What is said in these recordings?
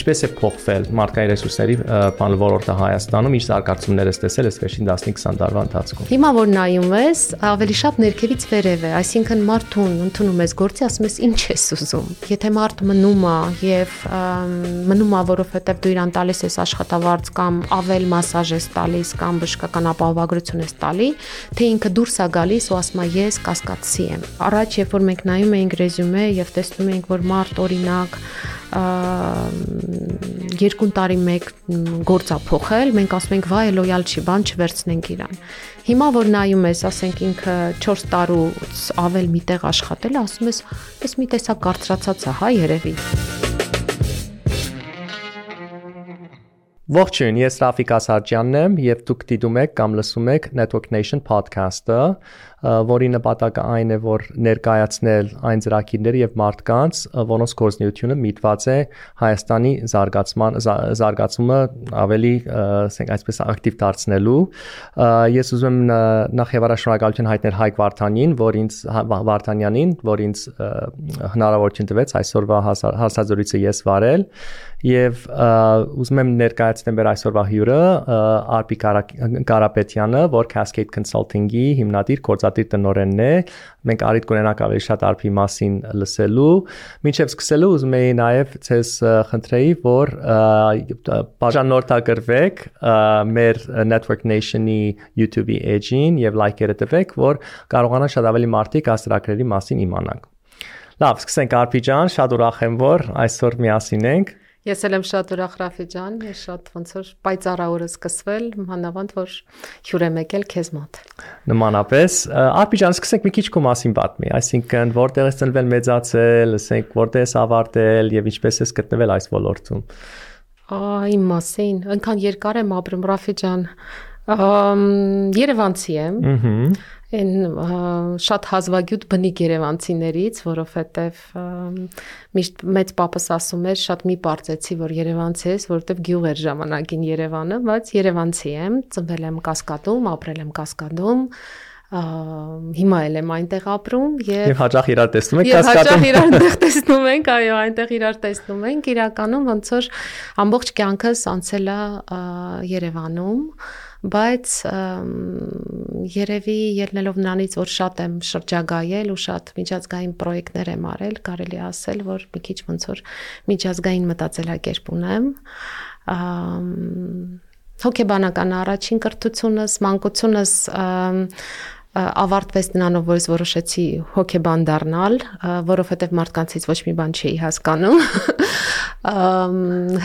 ինչպես է փոխվել մարդկային ռեսուրսների բան ոլորտը Հայաստանում, ինչ զարգացումներ ես տեսել այս վերջին 15-20 տարվա ընթացքում։ Հիմա որ նայում ես, ավելի շատ ներքևից վերև է, այսինքն մարդուն ընդունում ես գործի, ասում ես ինչ ես ուզում։ Եթե մարդ մնում է եւ մնում է, որովհետեւ դու իրան տալիս ես աշխատավարձ կամ ավել մասաժ ես տալիս կամ բժշկական ապահովագրություն ես տալի, թե ինքը դուրս է գալիս ու ասում է ես կասկածի եմ։ Առաջ երբ որ մենք նայում էինք ռեզյումե եւ տեսնում էինք, որ մարդ օրինակ երկու տարի մեկ գործա փոխել, մենք ասում ենք վայ լոյալ չի, բան չվերցնենք իրան։ Հիմա որ նայում ես, ասենք ինքը 4 տարուց ավել միտեղ աշխատել, ասում ես, ես մի տեսակ կարծրացած է, հա, երևի։ Ողջույն, ես Ռաֆիկ Ասարջյանն եմ եւ դուք դիտում եք կամ լսում եք Network Nation podcast-ը, որի նպատակը այն է, որ ներկայացնել այն ծրագիրները եւ մարդկանց, որոնց գործունեությունը միտված է Հայաստանի զարգացման զարգացումը ավելի, ասենք այսպես ակտիվ դարձնելու։ Ես ուզում եմ նախ եւ առաջ շնորհակալություն հայտնել Հայկ Վարդանին, որ ինձ Վարդանյանին, որ ինձ հնարավորություն տվեց այսօրվա հարցազրույցը ես վարել եւ ուզում եմ ներկայացնեմ մեր այսօրվա հյուրը Արպի Կարապետյանը, որ Cascade Consulting-ի հիմնադիր գործ գործադիր տնորենն է։ Մենք արիտ կունենանք ավելի շատ արփի մասին լսելու։ Մինչև սկսելու ուզում եի նաև ցես խնդրեի, որ բաժանորդագրվեք մեր Network Nation-ի YouTube-ի էջին եւ լայքերը տվեք, որ կարողանան շատ ավելի մարդիկ աստրակրերի մասին իմանան։ Լավ, սկսենք Արփի ջան, շատ ուրախ եմ, որ այսօր միասին ենք։ Ես էլ եմ շատ ուրախ Ռաֆի ջան, ես շատ ոնց որ պայծառաուրը սկսվել, մանավանդ որ հյուր եմ եկել քեզ մոտ։ Նմանապես, Արպի ջան, սկսենք մի քիչ քո մասին պատմի, այսինքն որտեղ ես ծնվել, մեծացել, ասենք որտեղ ես ավարտել եւ ինչպես ես գտնվել այս ոլորտում։ Այ մասին, այնքան երկար եմ ապրում Ռաֆի ջան։ Երևանցի եմ։ Ահա այն շատ հազվագյուտ բնիկ Երևանցիներից, որովհետև միշտ մեծ papas ասում էր, շատ մի པարծեցի, որ Երևանցի ես, որովհետև գյուղ էր ժամանակին Երևանը, բայց Երևանցի եմ, ծնվել եմ Կասկադում, ապրել եմ Կասկադում, հիմա էլ եմ այնտեղ ապրում եւ Եվ հաճախ իրար տեսնում եք կասկադում։ Հաճախ իրար այնտեղ տեսնում ենք, այո, այնտեղ իրար տեսնում ենք։ Իրականում ոնց որ ամբողջ կյանքս անցել է Երևանում բայց երևի ելնելով նրանից որ շատ եմ շրջագայել ու շատ միջազգային պրոյեկտներ եմ արել, կարելի ասել, որ մի քիչ ոնց որ միջազգային մտածելակերպ ունեմ հոգեբանական առաջին կրթությունս, մանկությունս ավարտվեց նրանով, որ ես որոշեցի հոգեբան դառնալ, որովհետև մարդկանցից ոչ մի բան չէի հասկանում։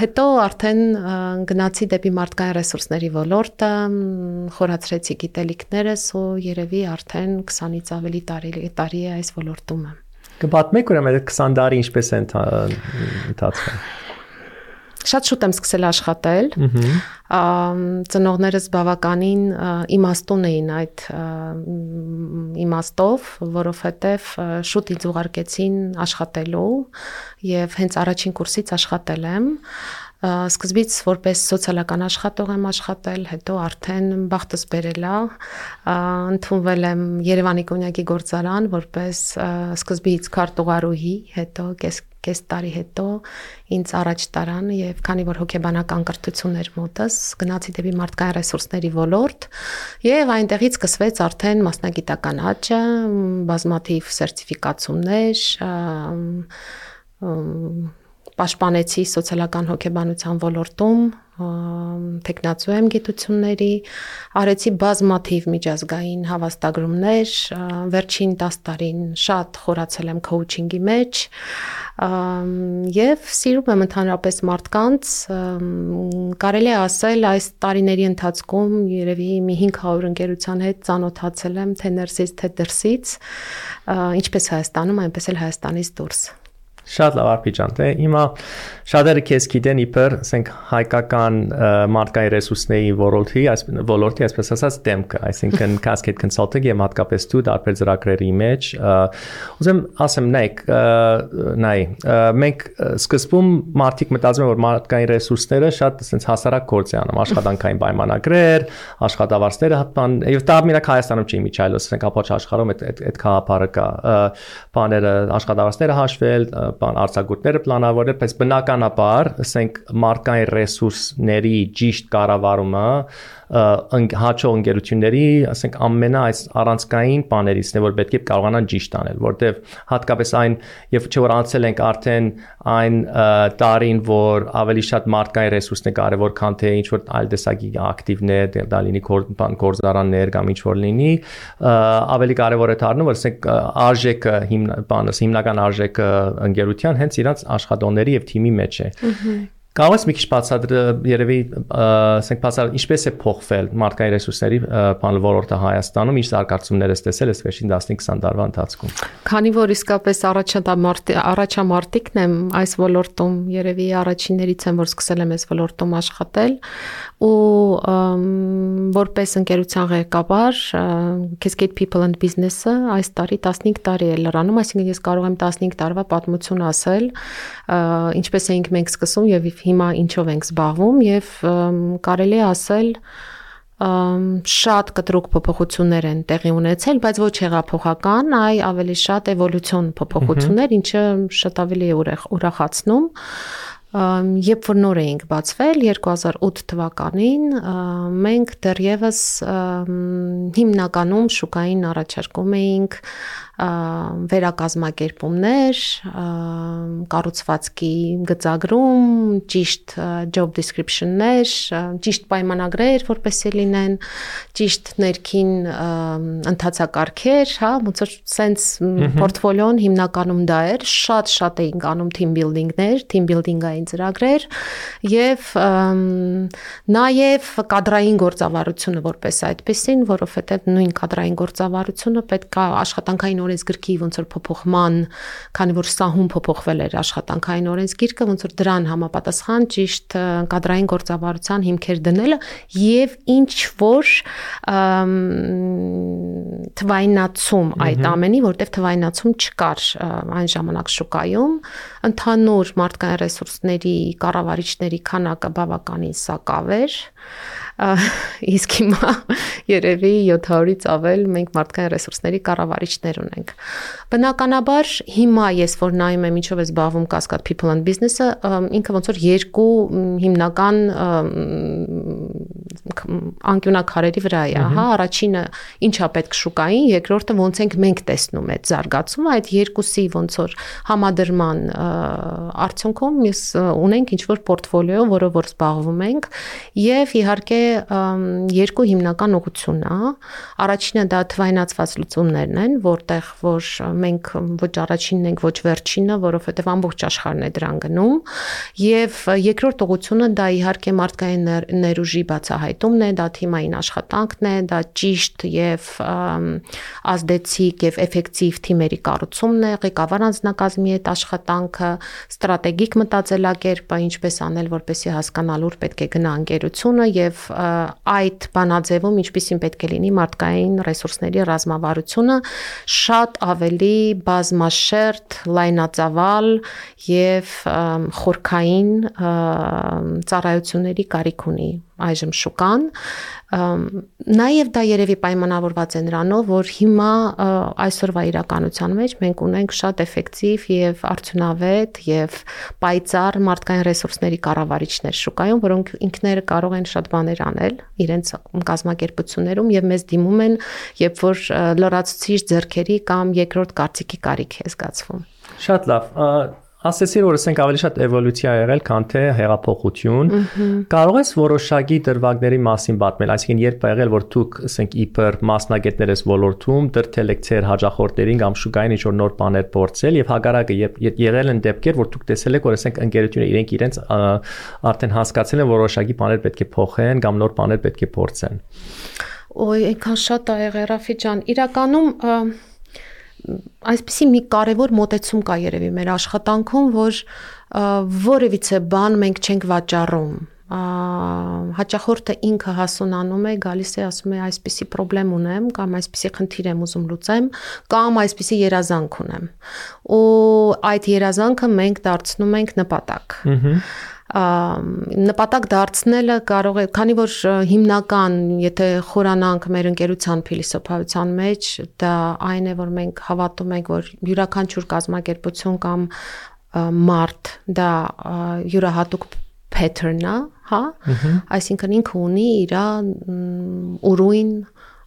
Հետո արդեն գնացի դեպի մարդկային ռեսուրսների ոլորտը, խորացրեցի գիտելիքներս ու երևի արդեն 20-ից ավելի տարի տարի է այս ոլորտում եմ։ Կպատմեք ուրեմն 20 տարի ինչպես է ընթացվել շատ շուտ եմ սկսել աշխատել։ ծնողներս բավականին իմաստուն էին այդ իմաստով, որովհետև շուտ ինձ ուղարկեցին աշխատելու եւ հենց առաջին կուրսից աշխատել եմ սկզբից որպես սոցիալական աշխատող եմ աշխատել, հետո արդեն բախտս բերելա, ընդունվել եմ Երևանի կոնյակի գործարան որպես սկզբից քարտուղարուհի, հետո կես կես տարի հետո ինձ առաջ տարան եւ քանի որ հոգեբանական կրթություն էր մոտս, գնացի դեպի մարդկային ռեսուրսների ոլորտ եւ այնտեղից սկսվեց արդեն մասնագիտական աճը, բազմաթիվ սերտիֆիկացումներ, պաշտպանեցի սոցիալական հոգեբանության ոլորտում, տեխնացու եմ գիտությունների, արեցի բազմաթիվ միջազգային հավաստագրումներ, վերջին 10 տարին շատ խորացել եմ քոուչինգի մեջ եւ սիրում եմ ընդհանրապես մարդկանց կարելի է ասել այս տարիների ընթացքում երևի մի 500 ընկերության հետ ծանոթացել եմ թե ներսից թե դրսից ինչպես Հայաստանում այնպես էլ Հայաստանից դուրս Շատ լավ արփի ջան, դե հիմա շատերը քեզ գիտեն իբր, ասենք հայկական մարդկային ռեսուրսների ոլորտի, այս ոլորտի այսպես ասած դեմքը, այսինքն Cascade Consulting եւ հատկապես դու դարբեր ծրագրերի մեջ, ուզեմ ասեմ նայեք, նայ, մենք սկզբում մարդիկ մտածում են որ մարդկային ռեսուրսները շատ ասենց հասարակ գործ է անում, աշխատանքային պայմանագրեր, աշխատավարձները բան, եւ դա մենակ Հայաստանում չի միջայլոց, ասենք ապաչ աշխարհում այդ այդ խաղապարը կա, բաները աշխատավարձները հաշվել, բան արձակուրդները պլանավորել, բայց բնականաբար, ասենք մարկային ռեսուրսների ճիշտ կառավարումը հաճո ընկերությունների, ասենք ամենա այս առանցքային բաներիցն է, որ պետք է կարողանան ճիշտ անել, որտեվ հատկապես այն եւ չէ որ անցել ենք արդեն այն տարին, որ ավելի շատ մարդկային ռեսուրսն է կարևոր, քան թե ինչ որ այլ տեսակի ակտիվներ, դե դա լինի գործարաններ կամ ինչ որ լինի, ավելի կարևոր է դառնում, որ ասենք արժեքը հիմն բանս հիմնական արժեքը ընկերության հենց իրանց աշխատողների եւ թիմի մեջ է։ Կարող ես մի քիչ բացատրել երևի ասենք բացատրել ինչպես է փոխվել մարդկային ռեսուրսների բան ոլորտը Հայաստանում, ինչ զարգացումներ ես տեսել ես վերջին 15-20 տարվա ընթացքում։ Քանի որ իսկապես առաջամարտիկն եմ այս ոլորտում, երևի առաջիններից եմ որ սկսել եմ այս ոլորտում աշխատել ու որպես ընկերության ղեկավար Cascade People and Business-ը այս տարի 15 տարի է լրանում, այսինքն ես կարող եմ 15 տարվա պատմություն ասել, ինչպես էինք մենք սկսում եւ հիմա ինչով ենք զբաղվում եւ կարելի է ասել շատ կտրուկ փոփոխություններ են տեղի ունեցել, բայց ոչ հեղափոխական, այ ավելի շատ էվոլյուցիոն փոփոխություններ, ինչը շատ ավելի է ուրախացնում երբ որ նոր էինք բացվել 2008 թվականին մենք դեռևս հիմնականում շուկային առաջարկում էինք վերակազմակերպումներ, կառուցվածքի գծագրում, ճիշտ job description-ներ, ճիշտ պայմանագրեր, որպեսզի լինեն, ճիշտ ներքին ընթացակարգեր, հա, ոնց որ sense portfolio-ն հիմնականում դա էր, շատ-շատ էինք անում team building-ներ, team building-ային ծրագրեր եւ նաեւ կադրային գործավարությունը որպես այդպեսին, որովհետեւ նույն կադրային գործավարությունը պետք է աշխատանքային օրենսգրքի ոնց որ փոփոխման, քանի որ սահուն փոփոխվել էր աշխատանքային օրենսգիրքը, ոնց որ դրան համապատասխան ճիշտ կադրային գործավարության հիմքեր դնելը եւ ինչ որ թվայնացում այդ ամենի, որտեվ թվայնացում չկար այն ժամանակ շուկայում, ընդհանուր մարդկային ռեսուրսների կառավարիչների քանակը բավականին սակավ էր իսկ հիմա երևի 700-ից ավել մենք մարդկային ռեսուրսների կառավարիչներ ունենք։ Բնականաբար հիմա ես որ նայում եմ ինչով է զբաղվում Cascade People and Business-ը, ինքը ոնց որ երկու հիմնական անկյունակարերի վրա է, հա, առաջինը ինչա պետք շուկային, երկրորդը ոնց ենք մենք տեսնում այդ զարգացումը, այդ երկուսի ոնց որ համադրման արդյունքում ես ունենք ինչ որ պորտֆոլիո, որով որ զբաղվում ենք եւ իհարկե երկու հիմնական ուղղություն է։ Առաջինը դա թվայնացված լուծումներն են, որտեղ որ մենք ոչ առաջինն ենք, ոչ վերջինը, որովհետև ամբողջ աշխարհն է դրան գնում, եւ երկրորդ ուղղությունը դա իհարկե մարդկային ներուժի բացահայտումն է, դա թիմային աշխատանքն է, դա ճիշտ եւ ազդեցիկ եւ էֆեկտիվ թիմերի կառուցումն է, ղեկավար անձնակազմի հետ աշխատանքը, ստրատեգիկ մտածելակերպը, ինչպես անել, որպեսզի հասկանալ ուր պետք է գնա ընկերությունը եւ այդ բանաձևում ինչպեսին պետք է լինի մարդկային ռեսուրսների ռազմավարությունը շատ ավելի բազմաշերտ, լայնածավալ եւ խորքային ծառայությունների կարիք ունի այժմ շուկան նաև դա երևի պայմանավորված է նրանով որ հիմա այսօրվա իրականության մեջ մենք ունենք շատ էֆեկտիվ եւ արդյունավետ եւ պայծառ մարդկային ռեսուրսների կառավարիչներ շուկայում որոնք ինքները կարող են շատ բաներ անել իրենց կազմակերպություններում եւ մեզ դիմում են երբ որ լրացուցիչ ձեռքերի կամ երկրորդ կարծիքի կարիք է զգացվում Շատ լավ ասեցիր որ ասենք ավելի շատ էվոլյուցիա եղել, քան թե հեղափոխություն։ Կարող ես որոշակի դրվագների մասին պատմել, այսինքն երբ ա եղել որ դուք ասենք իբր մասնագետներ ես ոլորտում, դրթել եք ձեր հաջախորդներին կամ շուկային ինչ-որ նոր բաներ փորձել եւ հագարակը երբ եղել են դեպքեր, որ դուք տեսել եք որ ասենք ընկերությունը իրենք իրենց արդեն հասկացել են որոշակի բաներ պետք է փոխեն կամ նոր բաներ պետք է փորձեն։ Ոյ, այնքան շատ ա եղել Ռաֆի ջան։ Իրականում այսպեսի մի կարևոր մոտեցում կա երևի մեր աշխատանքում, որ որևիցե բան մենք չենք վաճառում հաճախորդը ինքը հասունանում է, գալիս է, ասում է այսպիսի խնդրեմ ունեմ կամ այսպիսի խնդիր եմ ուզում լուծեմ կամ այսպիսի երազանք ունեմ։ Ու այդ երազանքը մենք դարձնում ենք նպատակ։ Ահա նպատակ դարձնելը կարող է, քանի որ հիմնական, եթե խորանանք մեր ընկերության փիլիսոփայության մեջ, դա այն է, որ մենք հավատում ենք, որ յուրաքանչյուր կազմակերպություն կամ մարդ դա յուրահատուկ pattern-ա, հա, այսինքն ինքը ունի իր ուրույն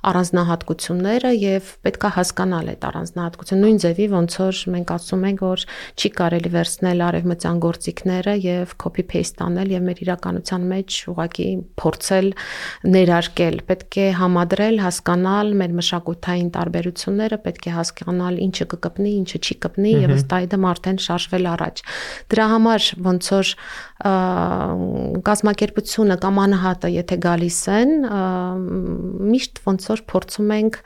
առանձնահատկությունները եւ պետքա հասկանալ այդ առանձնահատկությունը նույն ձևի ոնց որ մենք ասում ենք որ չի կարելի վերցնել արևմտյան գործիքները եւ copy paste անել եւ մեր իրականության մեջ ուղակի փորձել ներարկել պետք է համադրել հասկանալ մեր մշակութային տարբերությունները պետք է հասկանալ ինչը կկպնի ինչը չի կպնի եւ ըստ այդմ արդեն շարժվել առաջ դրա համար ոնց որ կազմակերպությունը կամ անհատը եթե գալիս են միշտ ոնց որ փորձում ենք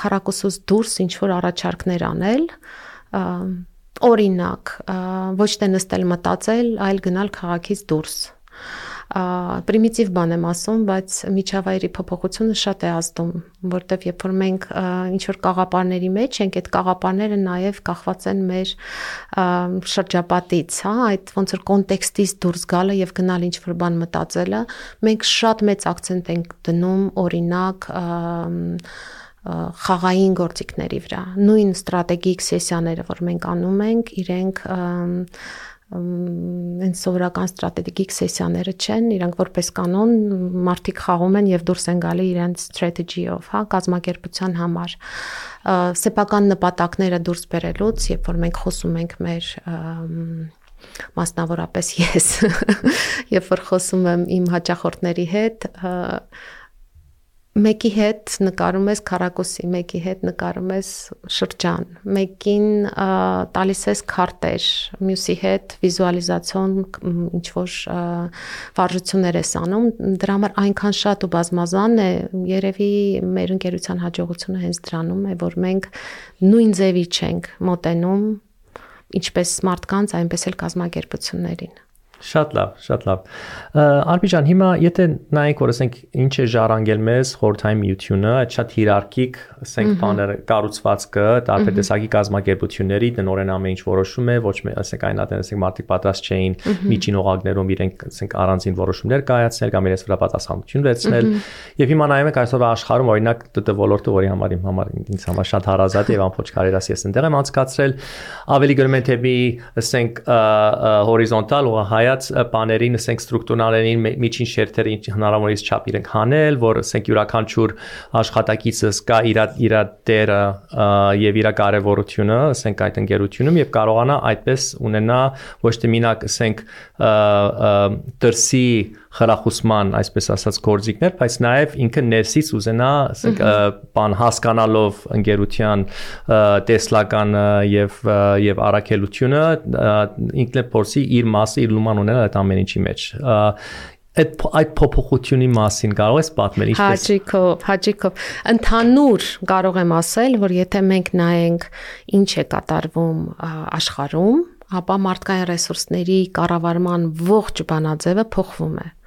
քարակուսուց դուրս ինչ որ առաջարկներ անել օրինակ ոչ թե նստել մտածել, այլ գնալ քաղաքից դուրս պրիմիտիվ բան եմ ասում, բայց միջավայրի փոփոխությունը շատ է ազդում, որտեվ երբ որ մենք ինչ որ կաղապարների մեջ ենք, այդ կաղապարները նաև կախված են մեր շրջապատից, հա, այդ ոնց որ կոնտեքստից դուրս գալը եւ գնալ ինչ որ բան մտածելը, մենք շատ մեծ акցենտ ենք դնում օրինակ խաղային գործիքների վրա։ Նույն ստրատեգիկ սեսիաները, որ մենք անում ենք, իրենք և, այն սովորական ստրատեգիկ սեսիաները չեն, իրանք որպես կանոն մարդիկ խաղում են եւ դուրս են գալի իրենց strategy-ով, հա, կազմակերպության համար։ Սեփական նպատակները դուրս բերելուց, երբ որ մենք խոսում ենք մեր մասնավորապես ես, երբ որ խոսում եմ իմ հաճախորդների հետ, մեկի հետ նկարում ես քարակուսի, մեկի հետ նկարում ես շրջան, մեկին տալիս ես քարտեր, մյուսի հետ վիզուալիզացիոն ինչ որ վարժություններ ես անում, դրա համար այնքան շատ ու բազմազան է, երևի մեր ընկերության հաջողությունը հենց դրանում է, որ մենք նույն ձևի չենք մոտենում ինչպես մարդկանց, այնպես էլ կազմակերպություններին։ Շատ լավ, շատ լավ։ Արբիջան, հիմա եթե նայենք, որ ասենք ինչ է ժառանգել մեզ խորթային միությունը, այդ շատ հիերարխիկ, ասենք բաները կառուցվածքը, տարբեր տեսակի կազմակերպությունների տնորեն ամեն ինչ որոշում է, ոչ մի, ասենք այն ատեն, ասենք մարդիկ պատրաստ չէին միջին օղակներում իրենք ասենք առանձին որոշումներ կայացնել կամ իրենց վրա պատասխանատվություն վերցնել։ Եվ հիմա նայում ենք այսօր աշխարհում օրինակ ՏՏ ոլորտը, որի համար իմ համար ինձ համար շատ հարազատ եւ ամբողջ կարիերաս ես այնտեղ եմ անցկացրել, ավելի գնում են թեպի, ասենք հորիզոնտալ ու հայ հայաց բաներին, ասենք ստրուկտուրաներին միջին շերտերը հնարավորինս չափ իրենք հանել, որ ասենք յուրաքանչյուր աշխատակիցը կա իր իր դերը եւ իր կարեւորությունը, ասենք այդ ընկերությունում եւ կարողանա այդպես ունենա ոչ թե մինակ ասենք դրսի խրախուսման, այսպես ասած, գործիքներ, բայց նաև ինքը ներսից ուզենա, ասենք, բան հասկանալով ընկերության տեսլականը եւ եւ առաքելությունը ինքն է փորձի իր մասը իր լուման ունել այդ ամեն ինչի մեջ այդ այդ փոփոխությունի մասին կարող ես պատմել ինչպես Հաջիկով, հաջիկով։ Ընդհանուր կարող եմ ասել, որ եթե մենք նայենք ինչ է կատարվում աշխարհում, ապա մարդկային ռեսուրսների կառավարման ողջ բանաձևը փոխվում է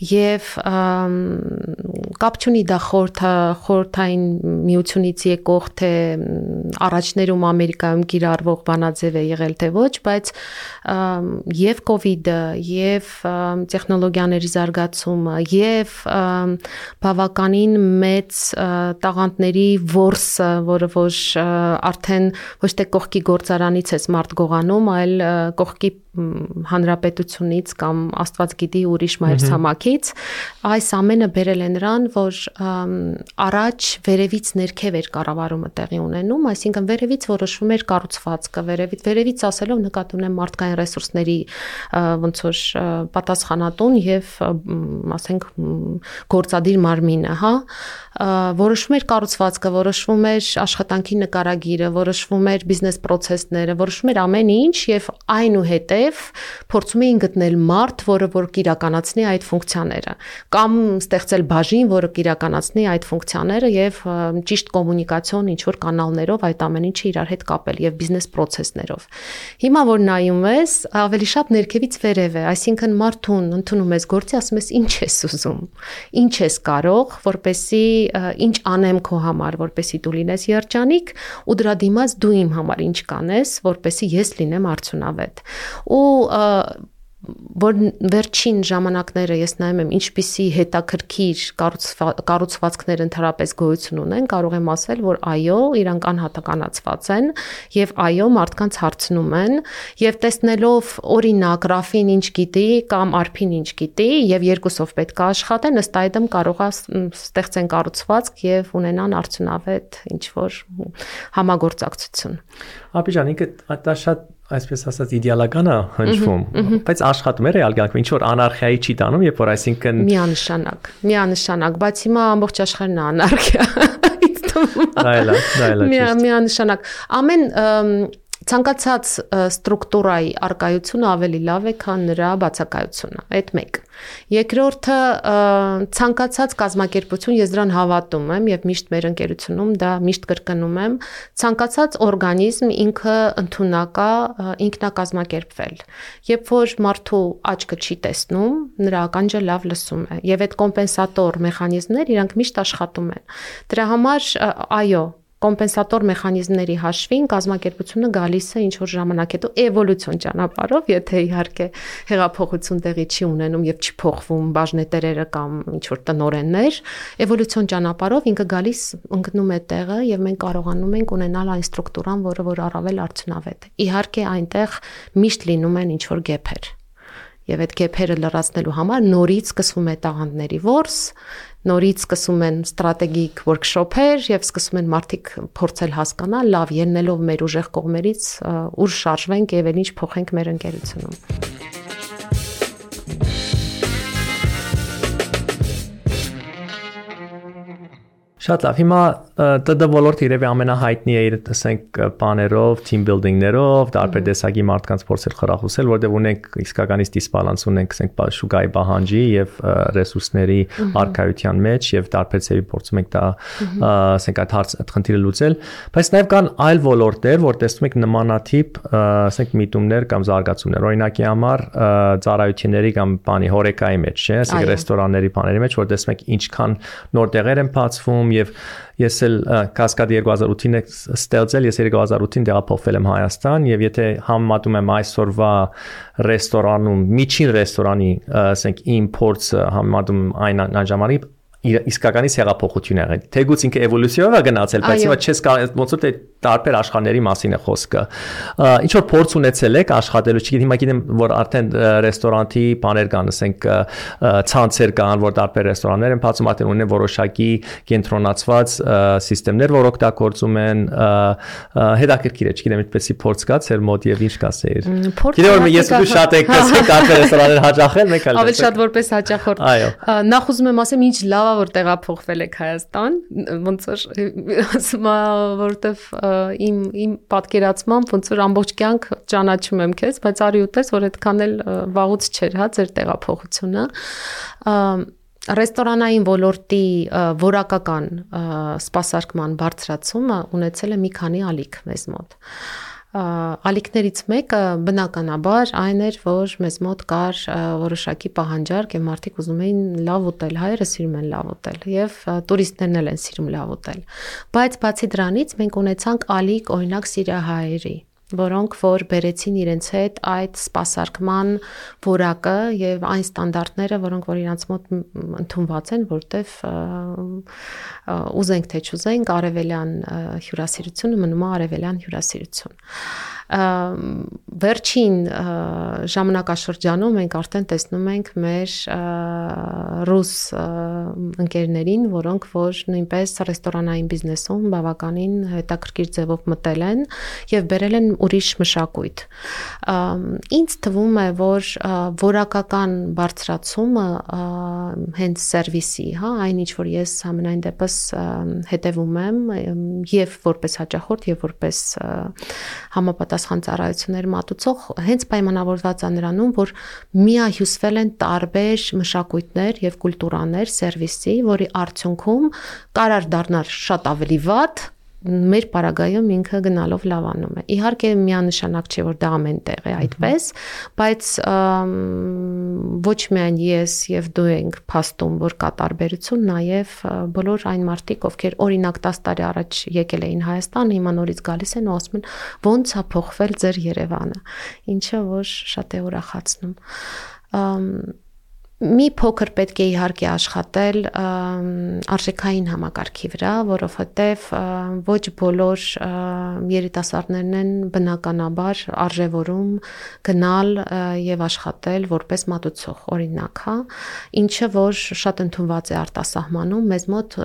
եւ կապչունի դա խորթա խորթային միությունից եկող թե առաջներում Ամերիկայում գիրառվող բանաձև է եղել թե ոչ, բայց եւ կոവിഡ്ը, եւ տեխնոլոգիաների զարգացումը, եւ բավականին մեծ տաղանդների ворսը, որը որ արդեն ոչ թե կողքի գործարանից է smart գողանում, այլ կողքի հանրապետությունից կամ Աստված գիտի ուրիշ մայրցամաքի մայրցամաքից այս ամենը բերել է նրան որ առաջ վերևից ներքև էր կառավարումը տեղի ունենում այսինքն վերևից որոշվում էր կառուցվածքը վերևից վերևից ասելով նկատի ունեմ մարդկային ռեսուրսների ոնց որ պատասխանատուն եւ ասենք գործադիր մարմինը հա որոշվում էր կառուցվածքը որոշվում էր աշխատանքի նկարագիրը որոշվում էր բիզնես process-ները որոշվում էր ամեն ինչ եւ այնուհետեւ փորձում էին գտնել մարդ, որը որ կիրականացնի այդ ֆունկցիաները, կամ ստեղծել բաժին, որը կիրականացնի այդ ֆունկցիաները եւ ճիշտ կոմունիկացիոն ինչ որ կանալներով այդ ամեն ինչը իրար հետ կապել եւ բիզնես process-ներով։ Հիմա որ նայում ես, ավելի շատ ներքևից վերև է, այսինքն մարդուն ընդունում ես գործի, ասում ես ինչ ես ուզում, ինչ ես կարող, որպեսի ինչ անեմ քո համար, որպեսի դու լինես երջանիկ ու դրա դիմաց դու իմ համար ինչ կանես, որպեսի ես լինեմ արդյունավետ ու որ վերջին ժամանակները ես նայում եմ ինչպիսի հետաքրքիր կառուցվածքներ ընդհանրապես գոյություն ունեն, կարող եմ ասել, որ այո, իրանք անհատականացված են եւ այո, մարդկանց հարցնում են եւ տեսնելով օրինակ Ռաֆին ինչ գիտի կամ Արփին ինչ գիտի եւ երկուսով պետք է աշխատեն, ըստ այդմ կարող է ստեղծեն կառուցվածք եւ ունենան արդյունավետ ինչ որ համագործակցություն։ Աբիջան, ինքը դա շատ այսպես ասած իդեալական է հնչվում, բայց աշխատում է ռեալ կյանքում ինչ որ անարխիայի չի տանում, երբ որ այսինքն միանշանակ, միանշանակ, բայց հիմա ամբողջ աշխարհն է անարխիա։ Դա էլ է, դա էլ է։ Միանշանակ։ Ամեն ցանկացած ստրուկտուրայի արկայությունը ավելի լավ է, քան նրա բացակայությունը։ Այդ մեկ։ Երկրորդը ցանկացած կազմակերպություն, ես դրան հավատում եմ եւ միշտ մեր ընկերությունում դա միշտ կրկնում եմ, ցանկացած օրգանիզմ ինքը ընդունակա ինքնակազմակերպվել։ Երբ որ մարդու աչքը չի տեսնում, նրա ականջը լավ լսում է եւ այդ կոմպենսատոր մեխանիզմներ իրանք միշտ աշխատում են։ Դրա համար այո, կոմպենսատոր մեխանիզմների հաշվին կազմակերպությունը գալիս է ինչ որ ժամանակ հետո էվոլյուցիոն ճանապարհով, եթե իհարկե հեղափոխություն տեղի չի ունենում եւ չփոխվում բաժնետերերը կամ ինչ որ տնորեններ, էվոլյուցիոն ճանապարհով ինքը գալիս ընկնում է տեղը եւ մենք կարողանում ենք ունենալ այն ստրուկտուրան, որը որ առավել արդյունավետ է։ Իհարկե այնտեղ միշտ լինում են ինչ որ գեփեր եւ այդ գեփերը լրացնելու համար նորից սկսվում է տաղանդների ворս, նորից սկսում են ստրատեգիկ workshop-եր եւ սկսում են մարդիկ փորձել հասկանալ լավ ելնելով մեր ուժեղ կողմերից ուր շարժվենք եւ ինչ փոխենք մեր ընկերությունում։ Շատ լավ։ Հիմա ՏԴ ոլորտը երևի ամենահայտնի է իր, ասենք, բաներով, team building-ներով, տարբեր տեսակի մարդկանց փորձել խրախուսել, որտեղ ունենք իսկականից դիսբալանս ունենք, ասենք, շուկայի պահանջի եւ ռեսուրսների արկայության մեջ եւ տարբեր ծավալի փորձում ենք դա, ասենք, այդ հարց այդ խնդիրը լուծել, բայց նաեւ կան այլ ոլորտներ, որ տեսնում եք նմանատիպ, ասենք, միտումներ կամ զարգացումներ։ Օրինակի համար ծառայությունների կամ բանի հորեկայի մեջ, չէ՞, ասենք, ռեստորանների բաների մեջ, որ տեսնում եք ինչքան նոր տեղեր են բացվում եւ ես էլ կասկադ 2008-ին է ստեղծել, ես 2008-ին տեղափոխվել եմ Հայաստան եւ եթե համեմատում եմ այսօրվա ռեստորանում, միջին ռեստորանի, ասենք, իմ փորձը համեմատում այն այն ժամանակ իսկականից հեղափոխություն եղել։ Թեգուց ինքը էվոլյուցիայով է գնացել, բայց հիմա չես ոնց որ տարբեր աշխարհների մասին է խոսքը։ Ինչ որ փորձ ունեցել եք աշխատելու, չգիտեմ, հիմա գիտեմ, որ արդեն ռեստորանտի բաներ կան, ասենք ցանցեր կան, որ տարբեր ռեստորաններ են բացում, արդեն ունեն որոշակի կենտրոնացված համակարգեր, որ օգտագործում են հետաքրքիր է, չգիտեմ, այդպեսի փորձ կա ցեր մոտ եւ ինչ կասեիր։ Գիտեմ, որ ես ու շատ եք ասել տարբեր ռեստորաններ հաճախել, մեկ այլ։ Ավելի շատ որպես հաճախորդ։ Նախ ուզում եմ ասեմ, ինչ լավ որ տեղափոխվել եք Հայաստան, ոնց որ ասում որովհետեւ իմ իմ պատկերացմամբ ոնց որ ամբողջ կյանք ճանաչում եմ քեզ, բայց արի ուտես, որ այդքան էլ վաղուց չէր, հա, ձեր տեղափոխությունը ռեստորանային ոլորտի որակական սպասարկման բարձրացումը ունեցել է մի քանի ալիք մեզ մոտ ալիքներից մեկը բնականաբար այն էր, որ մեզ մոտ կար որոշակի պահանջարկ եւ մարդիկ ուզում էին լավ ուտել, հայերը սիրում են լավ ուտել եւ տուրիստներն էլ են սիրում լավ ուտել։ Բայց բացի դրանից մենք ունեցանք ալիք օրինակ սիրիահայերի որոնք որ բերեցին իրենց հետ այդ սպասարկման որակը եւ այն ստանդարտները, որոնք որ իրանց մոտ ընդունված են, որտեվ ուզենք թե չուզենք արևելյան հյուրասիրությունը մնում է արևելյան հյուրասիրություն վերջին ժամանակաշրջանում մենք արդեն տեսնում ենք մեր ռուս ընկերներին, որոնք որ նույնպես ռեստորանային բիզնեսում բավականին հետաքրքիր ձևով մտել են եւ բերել են ուրիշ մշակույթ։ Ինձ թվում է, որ որակական բարձրացումը հենց սերվիսի, հա, այն ինչ որ ես ամենայն դեպս հետևում եմ եւ որպես հաճախորդ եւ որպես համապատասխան ծառայություններ մատուցող հենց պայմանավորված է նրանում, որ միահյուսվել են տարբեր մշակույթներ եւ կուլտուրաներ սերվիսի, որի արդյունքում կարար դառնալ շատ ավելի վատ մեր պարագայում ինքը գնալով լավանում է։ Իհարկե միանշանակ չէ որ դա ամեն տեղ է այդպես, բայց ոչ միայն ես եւ դու ենք փաստում, որ կա տարբերություն, նաեւ բոլոր այն մարդիկ, ովքեր օրինակ 10 տարի առաջ եկել էին Հայաստան, հիմա նորից գալիս են ու ասում են ոնց է փոխվել ձեր Երևանը։ Ինչը որ շատ է ուրախացնում մի փոքր պետք է իհարկե աշխատել արժեքային համակարգի վրա, որովհետև ոչ բոլոր երիտասարդներն են բնականաբար արժևորում գնալ եւ աշխատել որպես մատուցող, օրինակ, հա, ինչը որ շատ ընդունված է արտասահմանում, մեզ մոտ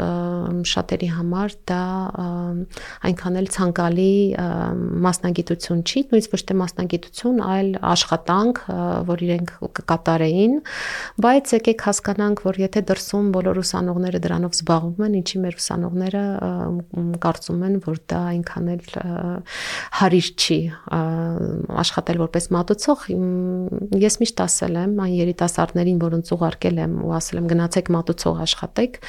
շատերի համար դա այնքան էլ ցանկալի մասնագիտություն չի, նույնիսկ ոչ թե մասնագիտություն, այլ աշխատանք, որ իրենք կկատարեին Բայց եկեք հասկանանք, որ եթե դրսում բոլոր ուսանողները դրանով զբաղվում են, ինչի մեր ուսանողները կարծում են, որ դա այնքան էլ հարիր չի աշխատել որպես մատուցող, ես միշտ ասել եմ այն երիտասարդներին, որոնց ուղարկել եմ ու ասել եմ գնացեք մատուցող աշխատեք,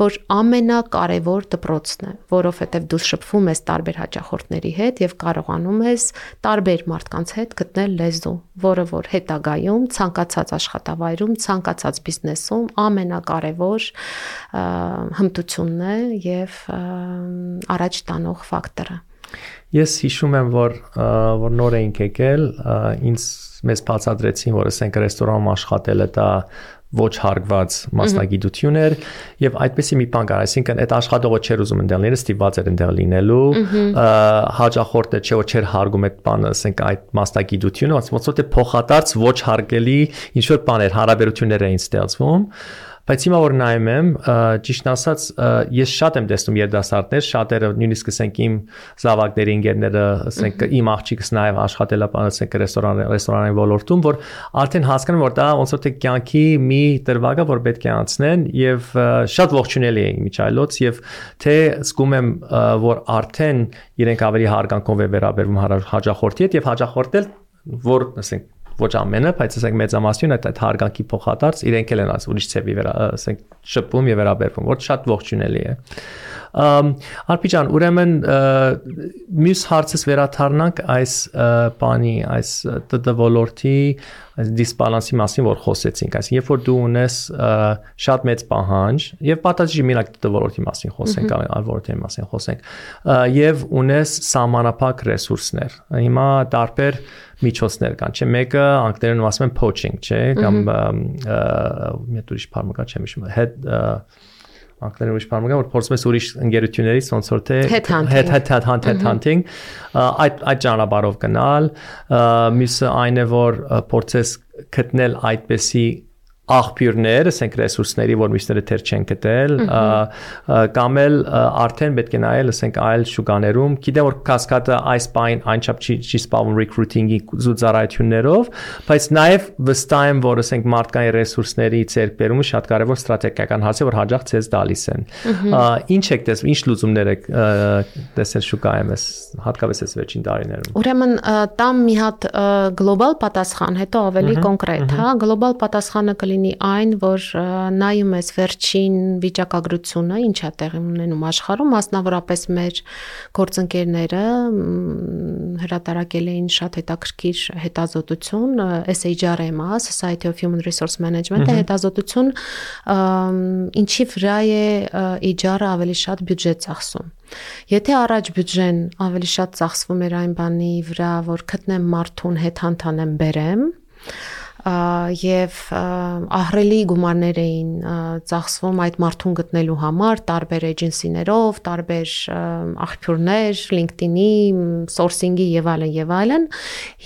որ ամենակարևոր դպրոցն է, որովհետև դու շփվում ես տարբեր հաճախորդների հետ եւ կարողանում ես տարբեր մարդկանց հետ գտնել լեզու, որը որ հետագայում ցանկացած աշխատավայրում, ցանկացած ցանկացած բիզնեսում ամենակարևոր հմտությունն է եւ առաջ տանող ֆակտորը։ Ես հիշում եմ, որ որ նոր էինք եկել, ինձ մեզ բացատրեցին, որ ասենք ռեստորանում աշխատելը դա ոչ հարգված մասնագիտություն էր եւ այդպեսի մի բան կար, այսինքն այդ աշխատողը չէր ուզում ընդել լինել, ստիպված էր ընդել լինելու, հաջախորդը չէ որ չէր հարգում այդ բանը, ասենք այդ մասնագիտությունը, ոնց որ թե փոխադարձ ոչ հարգելի ինչ որ բաներ, հարաբերություններ էին ստեղծվում Բայց հիմա որ նայում եմ, ճիշտ ասած, ես շատ եմ տեսնում երդասարտներ, շատերը նույնիսկ ասենք իմ զավակների ընկերները, ասենք իմ աղջիկս նաև աշխատել է, ասենք ռեստորան ռեստորանային ոլորտում, որ արդեն հասկանում որ դա ոնց որ թե կյանքի մի դրվագ է, որ պետք է անցնեն եւ շատ ողջունելի է միջայլոց եւ թե զգում եմ որ արդեն իրենք ավելի հարգանքով է վերաբերվում հաջախորդի հետ եւ հաջախորդել որ ասենք ոչ ամենը, բայց ասենք մեծամասնությունը այդ հարգանքի փոխադարձ իրենք էլ են աս ուրիշ ծեվի վրա, ասենք շփում եւ վերաբերվում, որ շատ ողջունելի է։ Արփի ջան, ուրեմն մյուս հարցս վերաթարնանք այս բանի, այս ՏՏ ոլորտի այս դիսբալանսի մասին, որ խոսեցինք, այսինքն երբ որ դու ունես շատ մեծ պահանջ եւ պատասխանի մենակ ՏՏ ոլորտի մասին խոսենք, այլ ոլորտի մասին խոսենք, եւ ունես սահմանափակ ռեսուրսներ։ Հիմա տարբեր միջոցներ կան, չէ՞, մեկը անգլերեն ասում են poaching, չէ՞, կամ մի ուրիշ բառ մկա չեմ հիշում, head անգլերեն ուրիշ բառ մկա, որ փորձում ես ուրիշ ընկերություններից ոնց որ թե head head head head hunting այդ այդ ճանապարհով գնալ, մյուսը այն է որ փորձես գտնել այդպեսի աղբյուրներ, ասենք ռեսուրսների, որ միշտերը թեր չեն գտել, կամ էլ արդեն պետք է նայել, ասենք այլ շուկաներում, գիտեմ որ կասկադը այս բան այնչափ չի չի սպառում recruiting-ի զուծարայություններով, բայց նաև վստահ եմ, որ ասենք մարդկային ռեսուրսների ցերբերումը շատ կարևոր ստրատեգիական հարց է, որ հաջող ցեզ դալիս են։ Ինչ եք տեսնում, ինչ լուծումներ եք տեսել շուկայում ես, հատկապես այս վերջին տարիներում։ Ուրեմն տամ մի հատ գլոբալ պատասխան, հետո ավելի կոնկրետ, հա, գլոբալ պատասխանը կլինի լինի այն, որ նայում ես վերջին վիճակագրությունը, ինչ է տեղի ունենում աշխարհում, մասնավորապես մեր գործընկերները հրատարակել էին շատ հետաքրքիր հետազոտություն SHRM-ը, Society of Human Resource Management-ը հետազոտություն, ինչի վրա է HR-ը ավելի շատ բյուջե ծախսում։ Եթե առաջ բյուջեն ավելի շատ ծախսվում էր այն բանի վրա, որ գտնեմ մարդուն հետ հանդանեմ բերեմ, եւ ահրելի գումարներ էին ծախսվում այդ մարդուն գտնելու համար տարբեր էջենսիներով, տարբեր աղբյուրներ, LinkedIn-ի, sourcing-ի եւ այլն եւ այլն։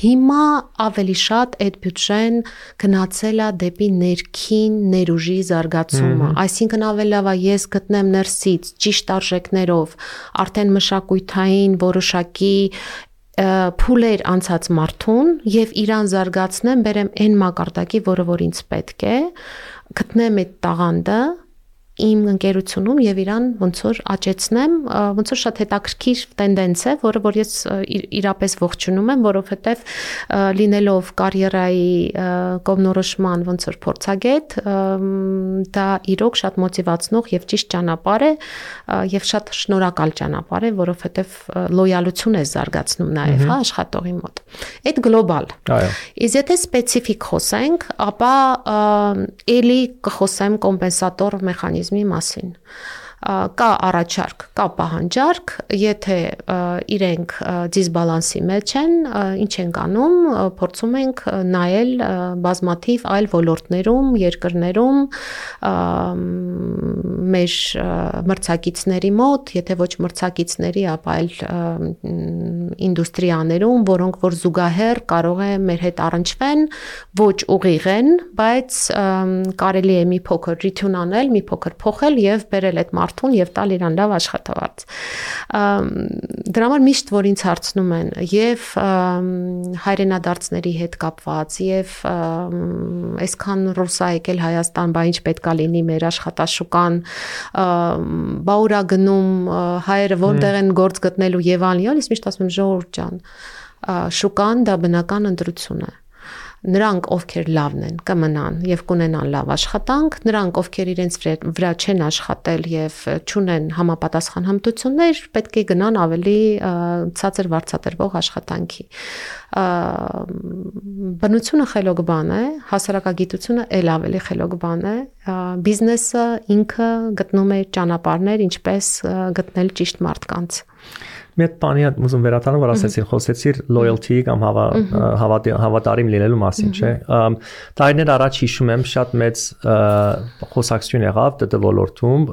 Հիմա ավելի շատ այդ բյուջեն գնացել է դեպի ներքին ներուժի զարգացումը, այսինքն ավելի լավ է ես գտնեմ ներսից ճիշտ արժեքներով, արդեն մշակույթային որոշակի փուլեր անցած մարդուն եւ իրան զարգացնեմ, բերեմ այն մակարդակի, որը որ ինձ պետք է, գտնեմ այդ տաղանդը իմ ընկերությունում եւ իրան ոնց որ աճեցնեմ, ոնց որ շատ հետաքրքիր տենդենց է, որը որ ես իրապես ողջունում եմ, որովհետեւ լինելով կարիերայի կողմնորոշման ոնց որ փորձագետ, դա իրոք շատ մոտիվացնող եւ ճիշտ ճանապարհ է եւ շատ շնորհակալ ճանապարհ է, որովհետեւ լոյալություն է զարգացնում նաեւ, հա, աշխատողի մոտ։ Այդ գլոբալ։ Այո։ Իսկ եթե սպეციფიկ խոսենք, ապա ելի կխոսեմ կոմպենսատոր մեխանիզմ մեխանիզմի մասին կա առաջարկ, կա պահանջարկ, եթե իրենք դիսբալանսի մեջ են, ինչ են անում, փորձում ենք նայել բազմաթիվ այլ ոլորտներում, երկրներում մեր մրցակիցների մոտ, եթե ոչ մրցակիցների, ապա այլ ինդուստրիաներում, որոնք որ զուգահեռ կարող է մեր հետ առնչվեն, ոչ ուղիղ են, բայց կարելի է մի փոքր ռիթյուն անել, մի փոքր փոխել եւ բերել այդ մարդ մարդուն եւ տալ իրան լավ աշխատավարձ։ Դրա համար միշտ որ ինձ հարցնում են եւ հայրենադարձների հետ կապված եւ այսքան ռուսա եկել Հայաստան, բա ինչ պետքա լինի մեր աշխատաշուկան, բա ուրա գնում հայերը որտեղ են գործ գտնելու եւ այլն, ես միշտ ասում եմ ժողովուրդ ջան, շուկան դա բնական ընտրություն է նրանք ովքեր լավն են կմնան եւ կունենան լավ աշխատանք, նրանք ովքեր իրենց վրա չեն աշխատել եւ չունեն համապատասխան հմտություններ, պետք է գնան ավելի ցածր վարձատրվող աշխատանքի։ Բնությունը խելոք բան է, հասարակագիտությունը ել ավելի խելոք բան է, բիզնեսը ինքը գտնում է ճանապարհներ, ինչպես գտնել ճիշտ մարդկանց։ Մի հատ բանի հատ ուզում վերադառնալ, որ ասեցին, խոսեցիր loyalty կամ հավա հավատարիմ լինելու մասին, չէ։ Տարիներ առաջ հիշում եմ շատ մեծ խոսակցություն եղավ ՏՏ ոլորտում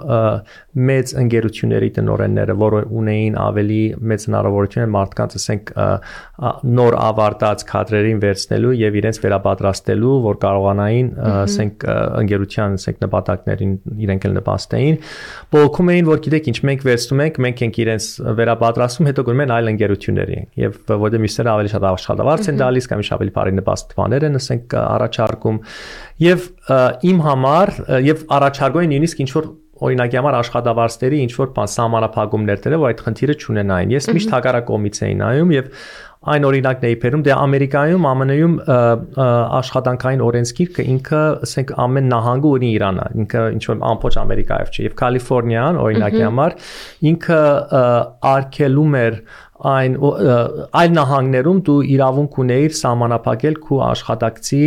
մեծ ընկերությունների տնօրենները, որը ունեին ավելի մեծ հնարավորություն մարդկանց, ասենք, նոր ավարտած կադրերին վերցնելու եւ իրենց վերապատրաստելու, որ կարողանային, ասենք, ընկերության, ասենք, նպատակներին իրենք էլ նպաստեին։ Բողոքում էին, որ գիտեք, ինչ մենք վերցնում ենք, մենք ենք իրենց վերապատրաստ ասում, հետո գնում են այլ ընկերությունների եւ որտեղ միսները ավելի շատ աշխատավարձ են տալիս կամ ինչ ավելի բարի նպաստ բաներ են, ասենք առաջարկում եւ իմ համար եւ առաջարկում են նույնիսկ ինչ որ օրինակի համար աշխատավարձների ինչ որ բան սահմանափակումներ դրել, որ այդ խնդիրը չունենային։ Ես միշտ հակառակ կողմից էի նայում եւ այն օրինակն էի բերում, դե Ամերիկայում, ԱՄՆ-ում աշխատանքային օրենսգիրքը ինքը, ասենք, ամեն նահանգը ունի Իրանը, ինքը ինչ որ ամբողջ Ամերիկայով չէ, եւ Կալիֆոռնիան, օրինակի համար, ինքը արկելում էր այն այլ նահանգներում դու իրավունք ունեիր սահմանափակել քու աշխատակցի